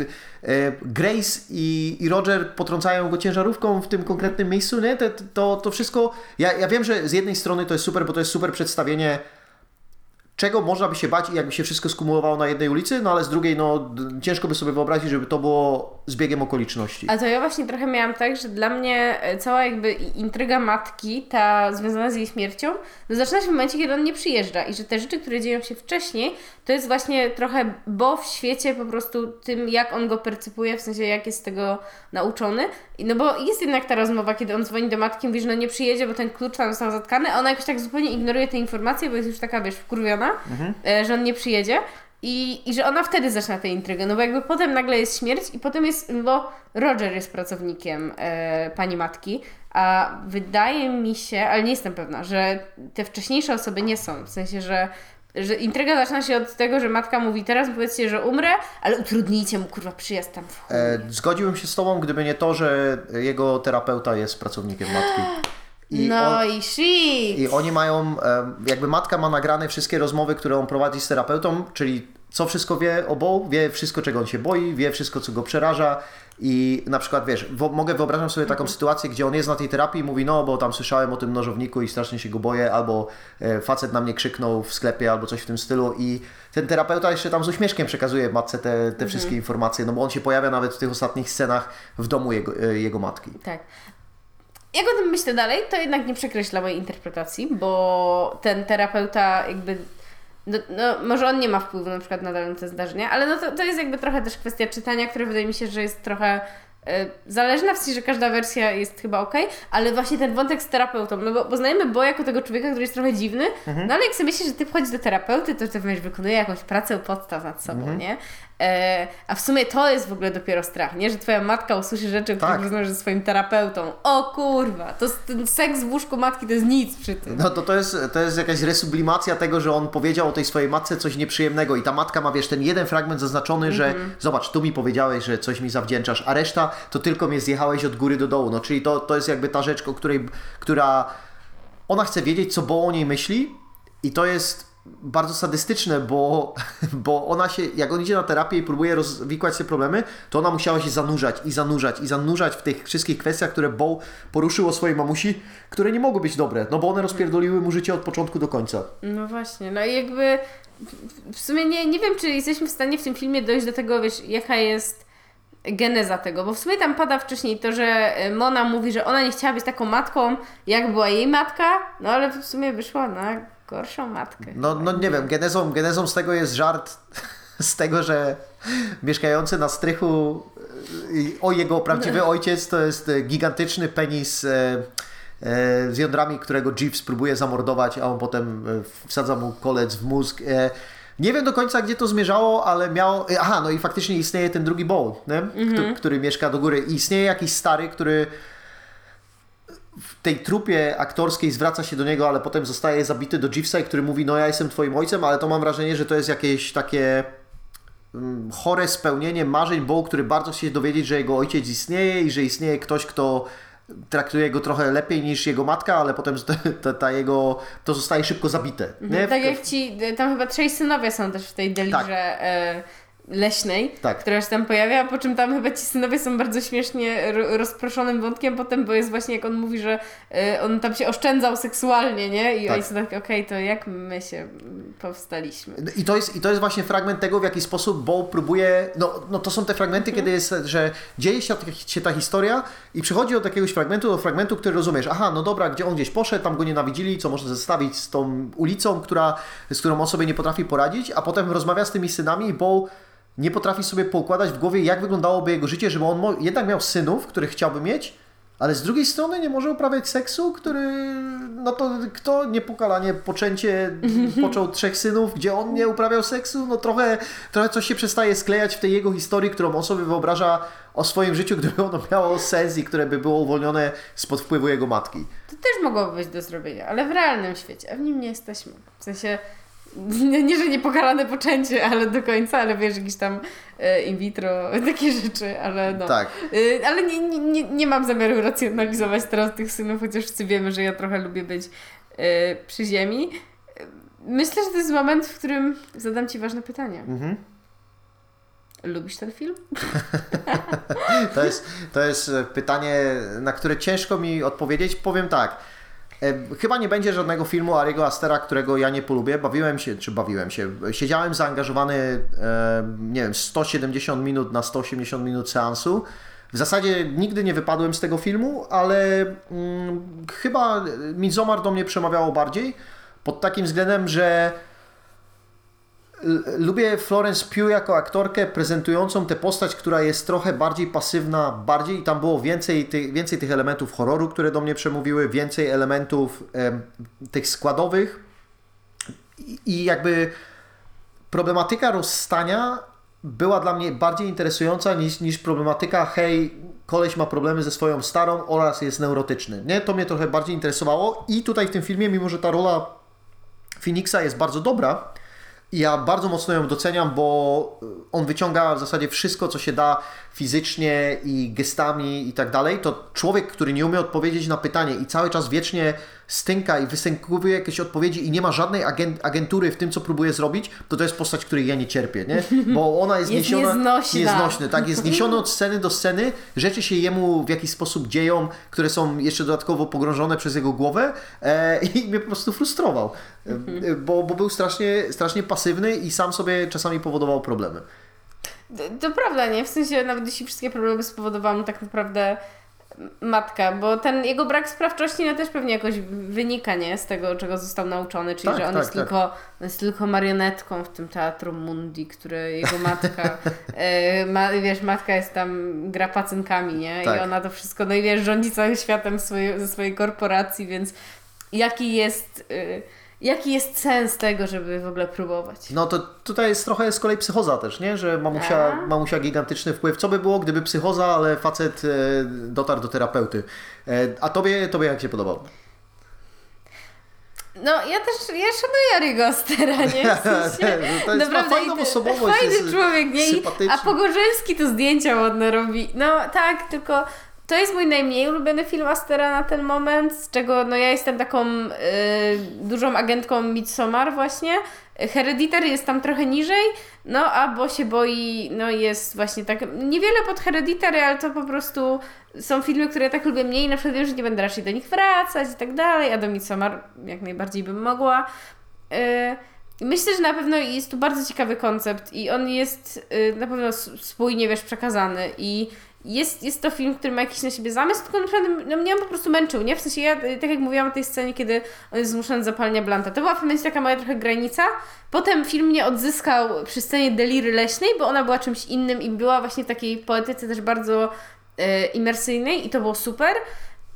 Grace i, i Roger potrącają go ciężarówką w tym konkretnym miejscu, nie? To, to, to wszystko, ja, ja wiem, że z jednej strony to jest super, bo to jest super przedstawienie czego można by się bać i jakby się wszystko skumulowało na jednej ulicy, no ale z drugiej, no ciężko by sobie wyobrazić, żeby to było zbiegiem okoliczności. A to ja właśnie trochę miałam tak, że dla mnie e, cała jakby intryga matki, ta związana z jej śmiercią, no zaczyna się w momencie, kiedy on nie przyjeżdża i że te rzeczy, które dzieją się wcześniej, to jest właśnie trochę bo w świecie po prostu tym, jak on go percypuje, w sensie jak jest z tego nauczony. No bo jest jednak ta rozmowa, kiedy on dzwoni do matki, mówi, że no nie przyjedzie, bo ten klucz tam został zatkany, a ona jakoś tak zupełnie ignoruje te informacje, bo jest już taka, wiesz, wkurwiona, e, że on nie przyjedzie. I, I że ona wtedy zaczyna tę intrygę, no bo jakby potem nagle jest śmierć i potem jest, bo Roger jest pracownikiem e, pani matki, a wydaje mi się, ale nie jestem pewna, że te wcześniejsze osoby nie są, w sensie, że że intryga zaczyna się od tego, że matka mówi teraz powiedzcie, że umrę, ale utrudnijcie mu kurwa przyjazd tam w chuj. E, zgodziłbym się z Tobą, gdyby nie to, że jego terapeuta jest pracownikiem matki. I no on- i shit! I oni mają, jakby matka ma nagrane wszystkie rozmowy, które on prowadzi z terapeutą, czyli co wszystko wie o Bo, wie wszystko, czego on się boi, wie wszystko, co go przeraża. I na przykład, wiesz, mogę wyobrażam sobie taką sytuację, gdzie on jest na tej terapii i mówi, no bo tam słyszałem o tym nożowniku i strasznie się go boję, albo e, facet na mnie krzyknął w sklepie, albo coś w tym stylu. I ten terapeuta jeszcze tam z uśmieszkiem przekazuje matce te, te wszystkie informacje, no bo on się pojawia nawet w tych ostatnich scenach w domu jego, e, jego matki. Tak. Jak o tym myślę dalej, to jednak nie przekreśla mojej interpretacji, bo ten terapeuta jakby. No, no, może on nie ma wpływu na przykład na te zdarzenia, ale no to, to jest jakby trochę też kwestia czytania, która wydaje mi się, że jest trochę e, zależna, w sensie, że każda wersja jest chyba ok, ale właśnie ten wątek z terapeutą, no bo poznajemy Bo jako tego człowieka, który jest trochę dziwny, no ale jak sobie myślisz, że ty wchodzisz do terapeuty, to ty wiesz, wykonuje jakąś pracę u podstaw nad sobą, nie? E, a w sumie to jest w ogóle dopiero strach, nie? Że twoja matka usłyszy rzeczy, o których Tak. rozmawiasz ze swoim terapeutą. O kurwa, to ten seks w łóżku matki to jest nic przy tym. No to to jest, to jest jakaś resublimacja tego, że on powiedział o tej swojej matce coś nieprzyjemnego i ta matka ma, wiesz, ten jeden fragment zaznaczony, że zobacz, tu mi powiedziałeś, że coś mi zawdzięczasz, a reszta to tylko mnie zjechałeś od góry do dołu. No czyli to, to jest jakby ta rzecz, o której, która ona chce wiedzieć, co Bo o niej myśli i to jest bardzo sadystyczne, bo, bo ona się, jak on idzie na terapię i próbuje rozwikłać te problemy, to ona musiała się zanurzać i zanurzać i zanurzać w tych wszystkich kwestiach, które Bo poruszył o swojej mamusi, które nie mogły być dobre, no bo one rozpierdoliły mu życie od początku do końca. No właśnie, no i jakby w- sumie nie, nie wiem, czy jesteśmy w stanie w tym filmie dojść do tego, wiesz, jaka jest geneza tego, bo w sumie tam pada wcześniej to, że y, Mona mówi, że ona nie chciała być taką matką, jak była jej matka, no ale w sumie wyszła na gorszą matkę. No, no nie wiem, genezą, genezą z tego jest żart z tego, że mieszkający na strychu y, o jego prawdziwy ojciec to jest y, gigantyczny penis e, z jądrami, którego Jeeves próbuje zamordować, a on potem wsadza mu kolec w mózg. Nie wiem do końca, gdzie to zmierzało, ale miało... e, Aha, no i faktycznie istnieje ten drugi Bowl, nie? Kto- który mieszka do góry. I istnieje jakiś stary, który w tej trupie aktorskiej zwraca się do niego, ale potem zostaje zabity do Jeevesa, który mówi, no ja jestem twoim ojcem, ale to mam wrażenie, że to jest jakieś takie mm, chore spełnienie marzeń Bo, który bardzo chce się dowiedzieć, że jego ojciec istnieje i że istnieje ktoś, kto traktuje go trochę lepiej niż jego matka, ale potem ta, ta, jego, to zostaje szybko zabite. Nie? Tak W- jak ci, tam chyba trzej synowie są też w tej delirze e, leśnej, Tak. która się tam pojawia, po czym tam chyba ci synowie są bardzo śmiesznie ro- rozproszonym wątkiem potem, bo jest właśnie jak on mówi, że e, on tam się oszczędzał seksualnie, nie? I Tak. oni są tak, okej, to jak my się powstaliśmy? I to, jest, I to jest właśnie fragment tego, w jaki sposób Bo próbuje. No, no to są te fragmenty, kiedy jest, że dzieje się, się ta historia i przychodzi od jakiegoś fragmentu do fragmentu, który rozumiesz. Aha, no dobra, gdzie on gdzieś poszedł, tam go nienawidzili, co można zestawić z tą ulicą, która, z którą on sobie nie potrafi poradzić, a potem rozmawia z tymi synami Bo nie potrafi sobie poukładać w głowie, jak wyglądałoby jego życie, żeby on jednak miał synów, których chciałby mieć. Ale z drugiej strony nie może uprawiać seksu, który, no to kto niepokalanie poczęcie począł trzech synów, gdzie on nie uprawiał seksu, no trochę, trochę coś się przestaje sklejać w tej jego historii, którą on sobie wyobraża o swoim życiu, gdyby ono miało sens i które by było uwolnione spod wpływu jego matki. To też mogłoby być do zrobienia, ale w realnym świecie, a w nim nie jesteśmy. W sensie, nie, nie że niepokalane poczęcie, ale do końca, ale wiesz, jakieś tam e, in vitro, takie rzeczy, ale no. Tak. Y, ale nie, nie, nie, mam zamiaru racjonalizować teraz tych synów, chociaż wszyscy wiemy, że ja trochę lubię być y, przy ziemi. Myślę, że to jest moment, w którym zadam Ci ważne pytanie. Mhm. Lubisz ten film? To jest, to jest e, pytanie, na które ciężko mi odpowiedzieć. Powiem tak. Chyba nie będzie żadnego filmu Ariego Astera, którego ja nie polubię. Bawiłem się, czy bawiłem się, siedziałem zaangażowany, nie wiem, 170 minut na 180 minut seansu. W zasadzie nigdy nie wypadłem z tego filmu, ale mm, chyba Midsommar do mnie przemawiało bardziej pod takim względem, że lubię Florence Pugh jako aktorkę prezentującą tę postać, która jest trochę bardziej pasywna, bardziej i tam było więcej, ty, więcej tych elementów horroru, które do mnie przemówiły, więcej elementów e, tych składowych I, i jakby problematyka rozstania była dla mnie bardziej interesująca niż, niż problematyka hej, koleś ma problemy ze swoją starą oraz jest neurotyczny. Nie, to mnie trochę bardziej interesowało i tutaj w tym filmie, mimo że ta rola Phoenixa jest bardzo dobra, ja bardzo mocno ją doceniam, bo on wyciąga w zasadzie wszystko, co się da fizycznie i gestami i tak dalej. To człowiek, który nie umie odpowiedzieć na pytanie i cały czas wiecznie stynka i występuje jakieś odpowiedzi i nie ma żadnej agentury w tym, co próbuje zrobić, to to jest postać, której ja nie cierpię, nie? Bo ona jest, jest niesiona... Nieznośna. Nieznośny, tak? Jest niesiony od sceny do sceny, rzeczy się jemu w jakiś sposób dzieją, które są jeszcze dodatkowo pogrążone przez jego głowę e, i mnie po prostu frustrował, e, bo, bo był strasznie, strasznie pasywny i sam sobie czasami powodował problemy. To, to prawda, nie? W sensie nawet jeśli wszystkie problemy spowodowałam tak naprawdę matka, bo ten jego brak sprawczości no też pewnie jakoś wynika, nie? Z tego, czego został nauczony, czyli Tak, że on, tak, jest tak. Tylko, jest tylko marionetką w tym teatru Mundi, które jego matka, e, ma, wiesz, matka jest tam, gra pacynkami, nie? I Tak. ona to wszystko, no i wiesz, rządzi całym światem swojej, ze swojej korporacji, więc jaki jest... E, Jaki jest sens tego, żeby w ogóle próbować? No to tutaj jest trochę z kolei psychoza też, nie? Że mamusia, A. mamusia gigantyczny wpływ. Co by było, gdyby psychoza, ale facet e, dotarł do terapeuty. E, a tobie, tobie jak się podobało? No, ja też, ja szanuję Ariego Astera, nie? W sensie, To jest- fajną te- osobowość, Fajny jest człowiek, nie? A Pogorzelski to zdjęcia ładne robi. No tak, tylko to jest mój najmniej ulubiony film Astera na ten moment, z czego no ja jestem taką y, dużą agentką Midsommar właśnie. Hereditary jest tam trochę niżej, no a Bo się boi, no jest właśnie tak, niewiele pod Hereditary, ale to po prostu są filmy, które tak lubię mniej, na przykład wiem, że nie będę raczej do nich wracać i tak dalej, a do Midsommar jak najbardziej bym mogła. Y, Myślę, że na pewno jest tu bardzo ciekawy koncept i on jest y, na pewno spójnie, wiesz, przekazany i jest, jest to film, który ma jakiś na siebie zamysł, tylko naprawdę no, mnie on po prostu męczył, nie? W sensie ja, tak jak mówiłam o tej scenie, kiedy on jest zmuszony do zapalenia blanta, to była w pewnym momencie taka moja trochę granica. Potem film mnie odzyskał przy scenie Deliry Leśnej, bo ona była czymś innym i była właśnie takiej poetyce też bardzo y, imersyjnej i to było super.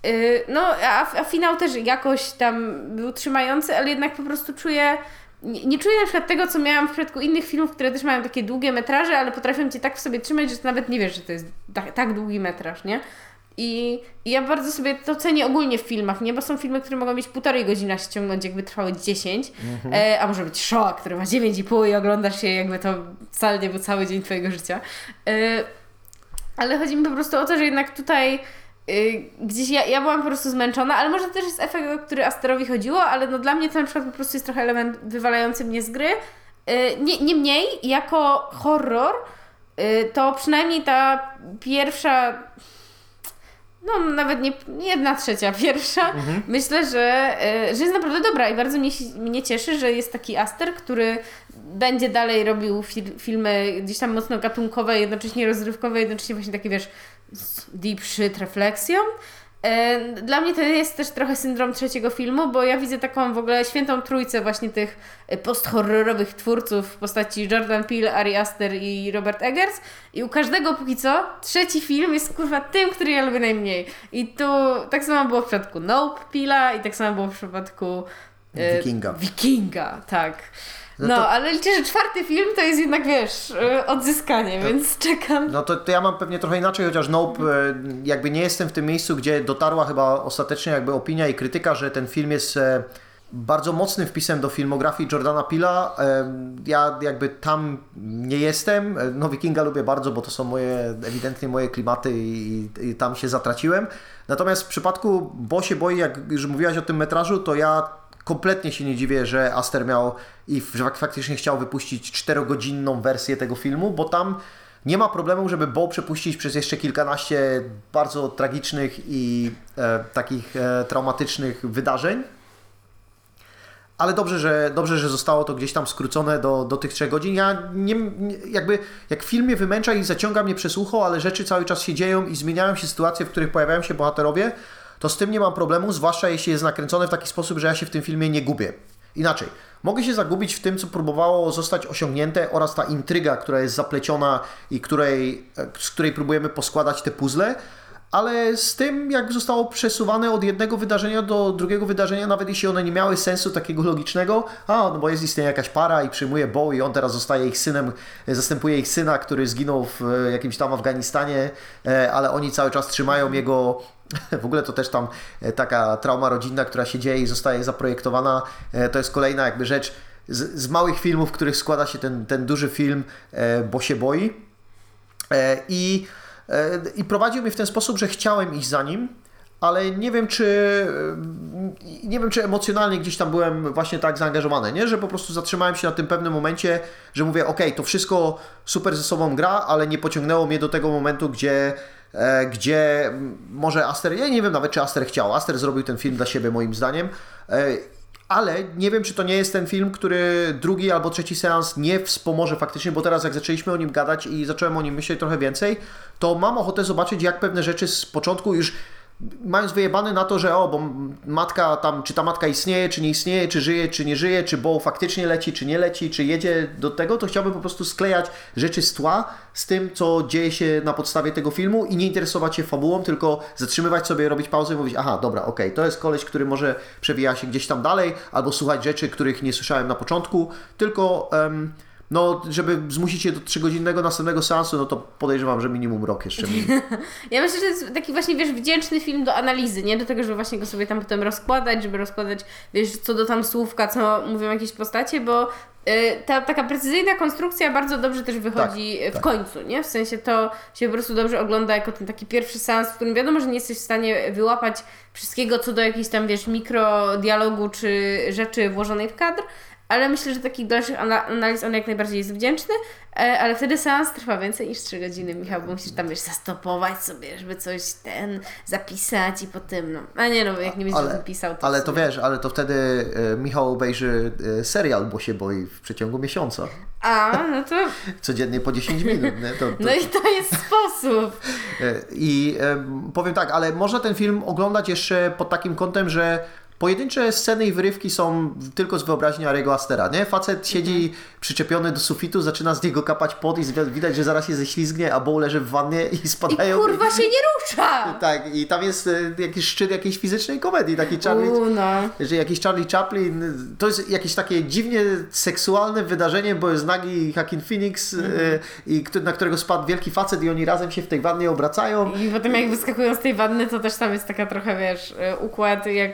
Y, No, a, a finał też jakoś tam był trzymający, ale jednak po prostu czuję. Nie, nie czuję na przykład tego, co miałam w przypadku innych filmów, które też mają takie długie metraże, ale potrafią cię tak w sobie trzymać, że nawet nie wiesz, że to jest tak, tak długi metraż, nie? I, I ja bardzo sobie to cenię ogólnie w filmach, nie? Bo są filmy, które mogą mieć półtorej godziny a się ciągnąć, jakby trwały 10, e, a może być show, który ma 9,5 i oglądasz się, jakby to wcale nie był cały dzień Twojego życia. E, ale chodzi mi po prostu o to, że jednak tutaj gdzieś ja, ja byłam po prostu zmęczona, ale może to też jest efekt, o który Asterowi chodziło, ale no dla mnie to na przykład po prostu jest trochę element wywalający mnie z gry. Y, nie, niemniej, jako horror, y, to przynajmniej ta pierwsza no nawet nie nie jedna trzecia, pierwsza. Myślę, że, y, że jest naprawdę dobra i bardzo mnie, mnie cieszy, że jest taki Aster, który będzie dalej robił fil, filmy gdzieś tam mocno gatunkowe, jednocześnie rozrywkowe, jednocześnie właśnie takie, wiesz, z deep shit refleksją. E, Dla mnie to jest też trochę syndrom trzeciego filmu, bo ja widzę taką w ogóle świętą trójcę właśnie tych e, posthorrorowych twórców w postaci Jordan Peele, Ari Aster i Robert Eggers i u każdego póki co trzeci film jest kurwa tym, który ja lubię najmniej. I tu tak samo było w przypadku Nope Peela i tak samo było w przypadku e, Wikinga. Wikinga, tak. No No, to- ale liczę, że czwarty film to jest jednak, wiesz, e, odzyskanie, więc czekam. No to, to ja mam pewnie trochę inaczej, chociaż Nope, e, jakby nie jestem w tym miejscu, gdzie dotarła chyba ostatecznie jakby opinia i krytyka, że ten film jest e, bardzo mocnym wpisem do filmografii Jordana Pila. Ja jakby tam nie jestem. No Wikinga lubię bardzo, bo to są moje, ewidentnie moje klimaty i, i tam się zatraciłem. Natomiast w przypadku Bo się boi, jak już mówiłaś o tym metrażu, to ja kompletnie się nie dziwię, że Aster miał i że fak- faktycznie chciał wypuścić czterogodzinną wersję tego filmu, bo tam nie ma problemu, żeby Bo przepuścić przez jeszcze kilkanaście bardzo tragicznych i e, takich e, traumatycznych wydarzeń. Ale dobrze że, dobrze, że zostało to gdzieś tam skrócone do, do tych trzech godzin. Ja nie, nie, jakby, jak film mnie wymęcza i zaciąga mnie przez ucho, ale rzeczy cały czas się dzieją i zmieniają się sytuacje, w których pojawiają się bohaterowie, to z tym nie mam problemu, zwłaszcza jeśli jest nakręcone w taki sposób, że ja się w tym filmie nie gubię. Inaczej, mogę się zagubić w tym, co próbowało zostać osiągnięte oraz ta intryga, która jest zapleciona i której, e, z której próbujemy poskładać te puzzle, ale z tym, jak zostało przesuwane od jednego wydarzenia do drugiego wydarzenia, nawet jeśli one nie miały sensu takiego logicznego, a no bo jest istnieje jakaś para i przyjmuje Bo i on teraz zostaje ich synem, zastępuje ich syna, który zginął w e, jakimś tam Afganistanie, e, ale oni cały czas trzymają jego w ogóle to też tam e, taka trauma rodzinna, która się dzieje i zostaje zaprojektowana, to jest kolejna jakby rzecz z, z małych filmów, w których składa się ten, ten duży film, bo się boi. I i prowadził mnie w ten sposób, że chciałem iść za nim, ale nie wiem, czy nie wiem, czy emocjonalnie gdzieś tam byłem właśnie tak zaangażowany, nie? Że po prostu zatrzymałem się na tym pewnym momencie, że mówię, ok, to wszystko super ze sobą gra, ale nie pociągnęło mnie do tego momentu, gdzie e, gdzie może Aster, ja nie wiem nawet, czy Aster chciał. Aster zrobił ten film dla siebie, moim zdaniem. Ale nie wiem, czy to nie jest ten film, który drugi albo trzeci seans nie wspomoże faktycznie, bo teraz jak zaczęliśmy o nim gadać i zacząłem o nim myśleć trochę więcej, to mam ochotę zobaczyć, jak pewne rzeczy z początku już mając wyjebane na to, że o, bo matka tam, czy ta matka istnieje, czy nie istnieje, czy żyje, czy nie żyje, czy Bo faktycznie leci, czy nie leci, czy jedzie do tego, to chciałbym po prostu sklejać rzeczy z tła z tym, co dzieje się na podstawie tego filmu i nie interesować się fabułą, tylko zatrzymywać sobie, robić pauzę i mówić, aha, dobra, okej, okay, to jest koleś, który może przewija się gdzieś tam dalej, albo słuchać rzeczy, których nie słyszałem na początku, tylko... Um, no, żeby zmusić się do trzygodzinnego następnego seansu, no to podejrzewam, że minimum rok jeszcze minie. ja myślę, że to jest taki właśnie, wiesz, wdzięczny film do analizy, nie? Do tego, żeby właśnie go sobie tam potem rozkładać, żeby rozkładać, wiesz, co do tam słówka, co mówią jakieś postacie, bo y, ta taka precyzyjna konstrukcja bardzo dobrze też wychodzi tak, w tak. końcu, nie? W sensie to się po prostu dobrze ogląda jako ten taki pierwszy seans, w którym wiadomo, że nie jesteś w stanie wyłapać wszystkiego co do jakiejś tam, wiesz, mikrodialogu czy rzeczy włożonej w kadr, ale myślę, że takich dalszych analiz on jak najbardziej jest wdzięczny, e, ale wtedy seans trwa więcej niż 3 godziny, Michał, bo musisz tam wiesz, zastopować sobie, żeby coś ten zapisać i potem, no, a nie no, jak nie będziesz ale, pisał, to... Ale to wiesz, ale to wtedy e, Michał obejrzy e, serial, bo się boi w przeciągu miesiąca. A, no to... Codziennie po 10 minut, nie? To, to... No i to jest sposób. I powiem tak, ale można ten film oglądać jeszcze pod takim kątem, że Pojedyncze sceny i wyrywki są tylko z wyobraźni Arego Astera, nie? Facet siedzi mhm. przyczepiony do sufitu, zaczyna z niego kapać pot i widać, że zaraz się ześlizgnie, a Bo leży w wannie i spadają. I kurwa się nie rusza! Tak, i tam jest e, jakiś szczyt jakiejś fizycznej komedii, taki Charlie, U, no. że jakiś Charlie Chaplin, to jest jakieś takie dziwnie seksualne wydarzenie, bo jest nagi Hakin Phoenix mm. i na którego spadł wielki facet i oni razem się w tej wannie obracają. I potem jak wyskakują z tej wanny, to też tam jest taka trochę, wiesz, e, układ jak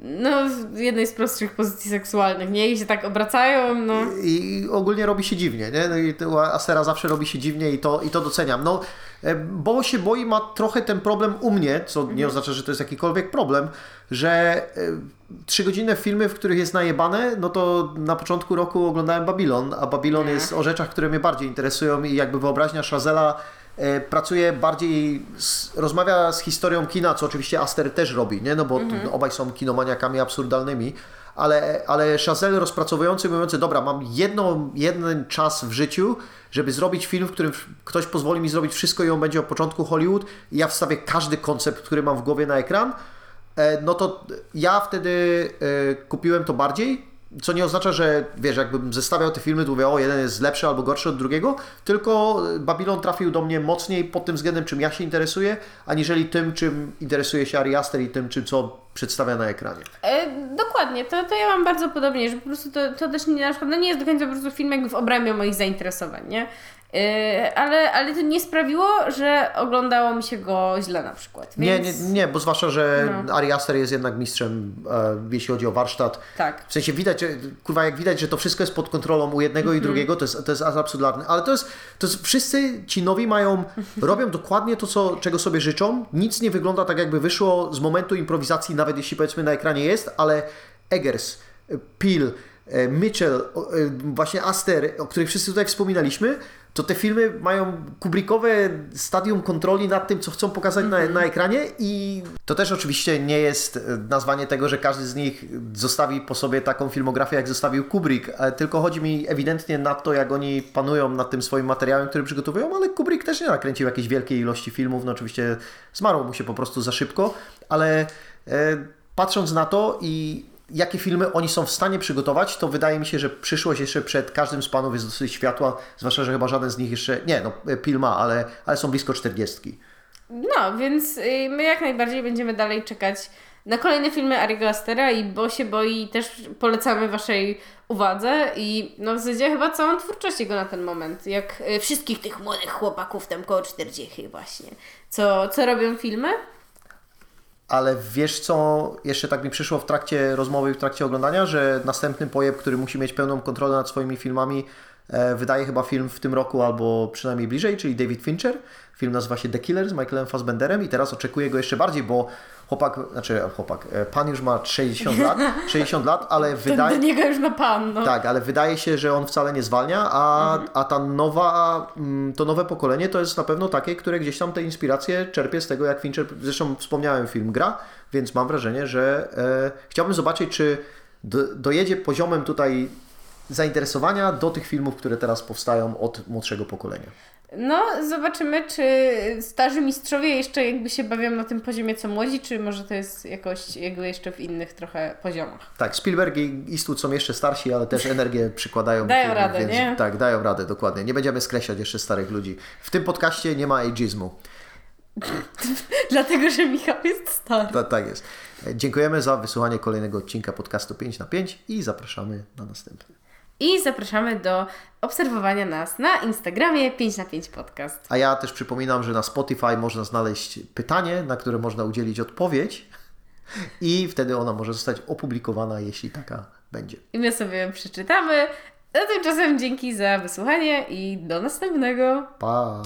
no, jednej z prostszych pozycji seksualnych, nie? I się tak obracają, no. I, i ogólnie robi się dziwnie, nie? No i to Asera zawsze robi się dziwnie i to, i to doceniam. No, e, bo się boi ma trochę ten problem u mnie, co nie mhm. oznacza, że to jest jakikolwiek problem, że e, trzygodzinne filmy, w których jest najebane, no to na początku roku oglądałem Babylon, a Babylon nie. jest o rzeczach, które mnie bardziej interesują i jakby wyobraźnia Shazela E, pracuje bardziej, z, rozmawia z historią kina, co oczywiście Aster też robi, nie? no bo mhm. obaj są kinomaniakami absurdalnymi, ale, ale Chazelle rozpracowujący mówiący, dobra, mam jedno, jeden czas w życiu, żeby zrobić film, w którym ktoś pozwoli mi zrobić wszystko i on będzie od początku Hollywood i ja wstawię każdy koncept, który mam w głowie na ekran, e, no to ja wtedy e, kupiłem to bardziej, co nie oznacza, że wiesz, jakbym zestawiał te filmy, to mówię, o jeden jest lepszy albo gorszy od drugiego, tylko Babylon trafił do mnie mocniej pod tym względem, czym ja się interesuję, aniżeli tym, czym interesuje się Ari Aster i tym, czym co przedstawia na ekranie. E, dokładnie, to, to ja mam bardzo podobnie, że po prostu to, to też nie, na przykład, no nie jest do końca po prostu film jakby w obrębie moich zainteresowań, nie? Yy, ale, ale to nie sprawiło, że oglądało mi się go źle na przykład. Więc... Nie, nie, nie, bo zwłaszcza, że no. Ari Aster jest jednak mistrzem, e, jeśli chodzi o warsztat. Tak. W sensie widać, że, kurwa, jak widać, że to wszystko jest pod kontrolą u jednego mm -hmm. i mhm. drugiego, to jest, to jest absurdalne. Ale to jest, to jest, wszyscy ci nowi mają, robią dokładnie to, co, czego sobie życzą. Nic nie wygląda tak, jakby wyszło z momentu improwizacji, nawet jeśli powiedzmy na ekranie jest, ale Eggers, Peel, e, Mitchell, e, właśnie Aster, o których wszyscy tutaj wspominaliśmy, to te filmy mają Kubrickowe stadium kontroli nad tym, co chcą pokazać na, na ekranie i to też oczywiście nie jest e, nazwanie tego, że każdy z nich zostawi po sobie taką filmografię, jak zostawił Kubrick, e, tylko chodzi mi ewidentnie na to, jak oni panują nad tym swoim materiałem, który przygotowują, ale Kubrick też nie nakręcił jakiejś wielkiej ilości filmów, no oczywiście zmarło mu się po prostu za szybko, ale e, patrząc na to i jakie filmy oni są w stanie przygotować, to wydaje mi się, że przyszłość jeszcze przed każdym z panów jest dosyć światła, zwłaszcza, że chyba żaden z nich jeszcze, nie no, Pil ma, ale, ale są blisko czterdziestki. No, więc y, my jak najbardziej będziemy dalej czekać na kolejne filmy Ariego Astera i Bo się boi też polecamy Waszej uwadze i no w zasadzie chyba całą twórczość jego na ten moment, jak y, wszystkich tych młodych chłopaków tam koło 40 właśnie, co, co robią filmy. Ale wiesz co, jeszcze tak mi przyszło w trakcie rozmowy, w trakcie oglądania, że następny pojeb, który musi mieć pełną kontrolę nad swoimi filmami, e, wydaje chyba film w tym roku albo przynajmniej bliżej, czyli David Fincher. Film nazywa się The Killer z Michaelem Fassbenderem i teraz oczekuję go jeszcze bardziej, bo chłopak, znaczy chłopak, e, pan już ma 60 lat, 60 lat, ale wydaje... Do niego już na pan, no. Tak, ale wydaje się, że on wcale nie zwalnia, a, a ta nowa, mm, to nowe pokolenie to jest na pewno takie, które gdzieś tam te inspiracje czerpie z tego, jak Fincher, zresztą wspomniałem film Gra, więc mam wrażenie, że e, chciałbym zobaczyć, czy do, dojedzie poziomem tutaj zainteresowania do tych filmów, które teraz powstają od młodszego pokolenia. No, zobaczymy, czy starzy mistrzowie jeszcze jakby się bawią na tym poziomie co młodzi, czy może to jest jakoś jakby jeszcze w innych trochę poziomach. Tak, Spielberg i Eastwood są jeszcze starsi, ale też energię przykładają. Dają filmów, radę, więc, nie? Tak, dają radę, dokładnie. Nie będziemy skreślać jeszcze starych ludzi. W tym podcaście nie ma ageizmu. Dlatego, że Michał jest stary. Ta, tak jest. Dziękujemy za wysłuchanie kolejnego odcinka podcastu 5 na 5 i zapraszamy na następny. I zapraszamy do obserwowania nas na Instagramie 5 na 5 podcast. A ja też przypominam, że na Spotify można znaleźć pytanie, na które można udzielić odpowiedź i wtedy ona może zostać opublikowana, jeśli taka będzie. I my sobie przeczytamy. A tymczasem dzięki za wysłuchanie i do następnego. Pa!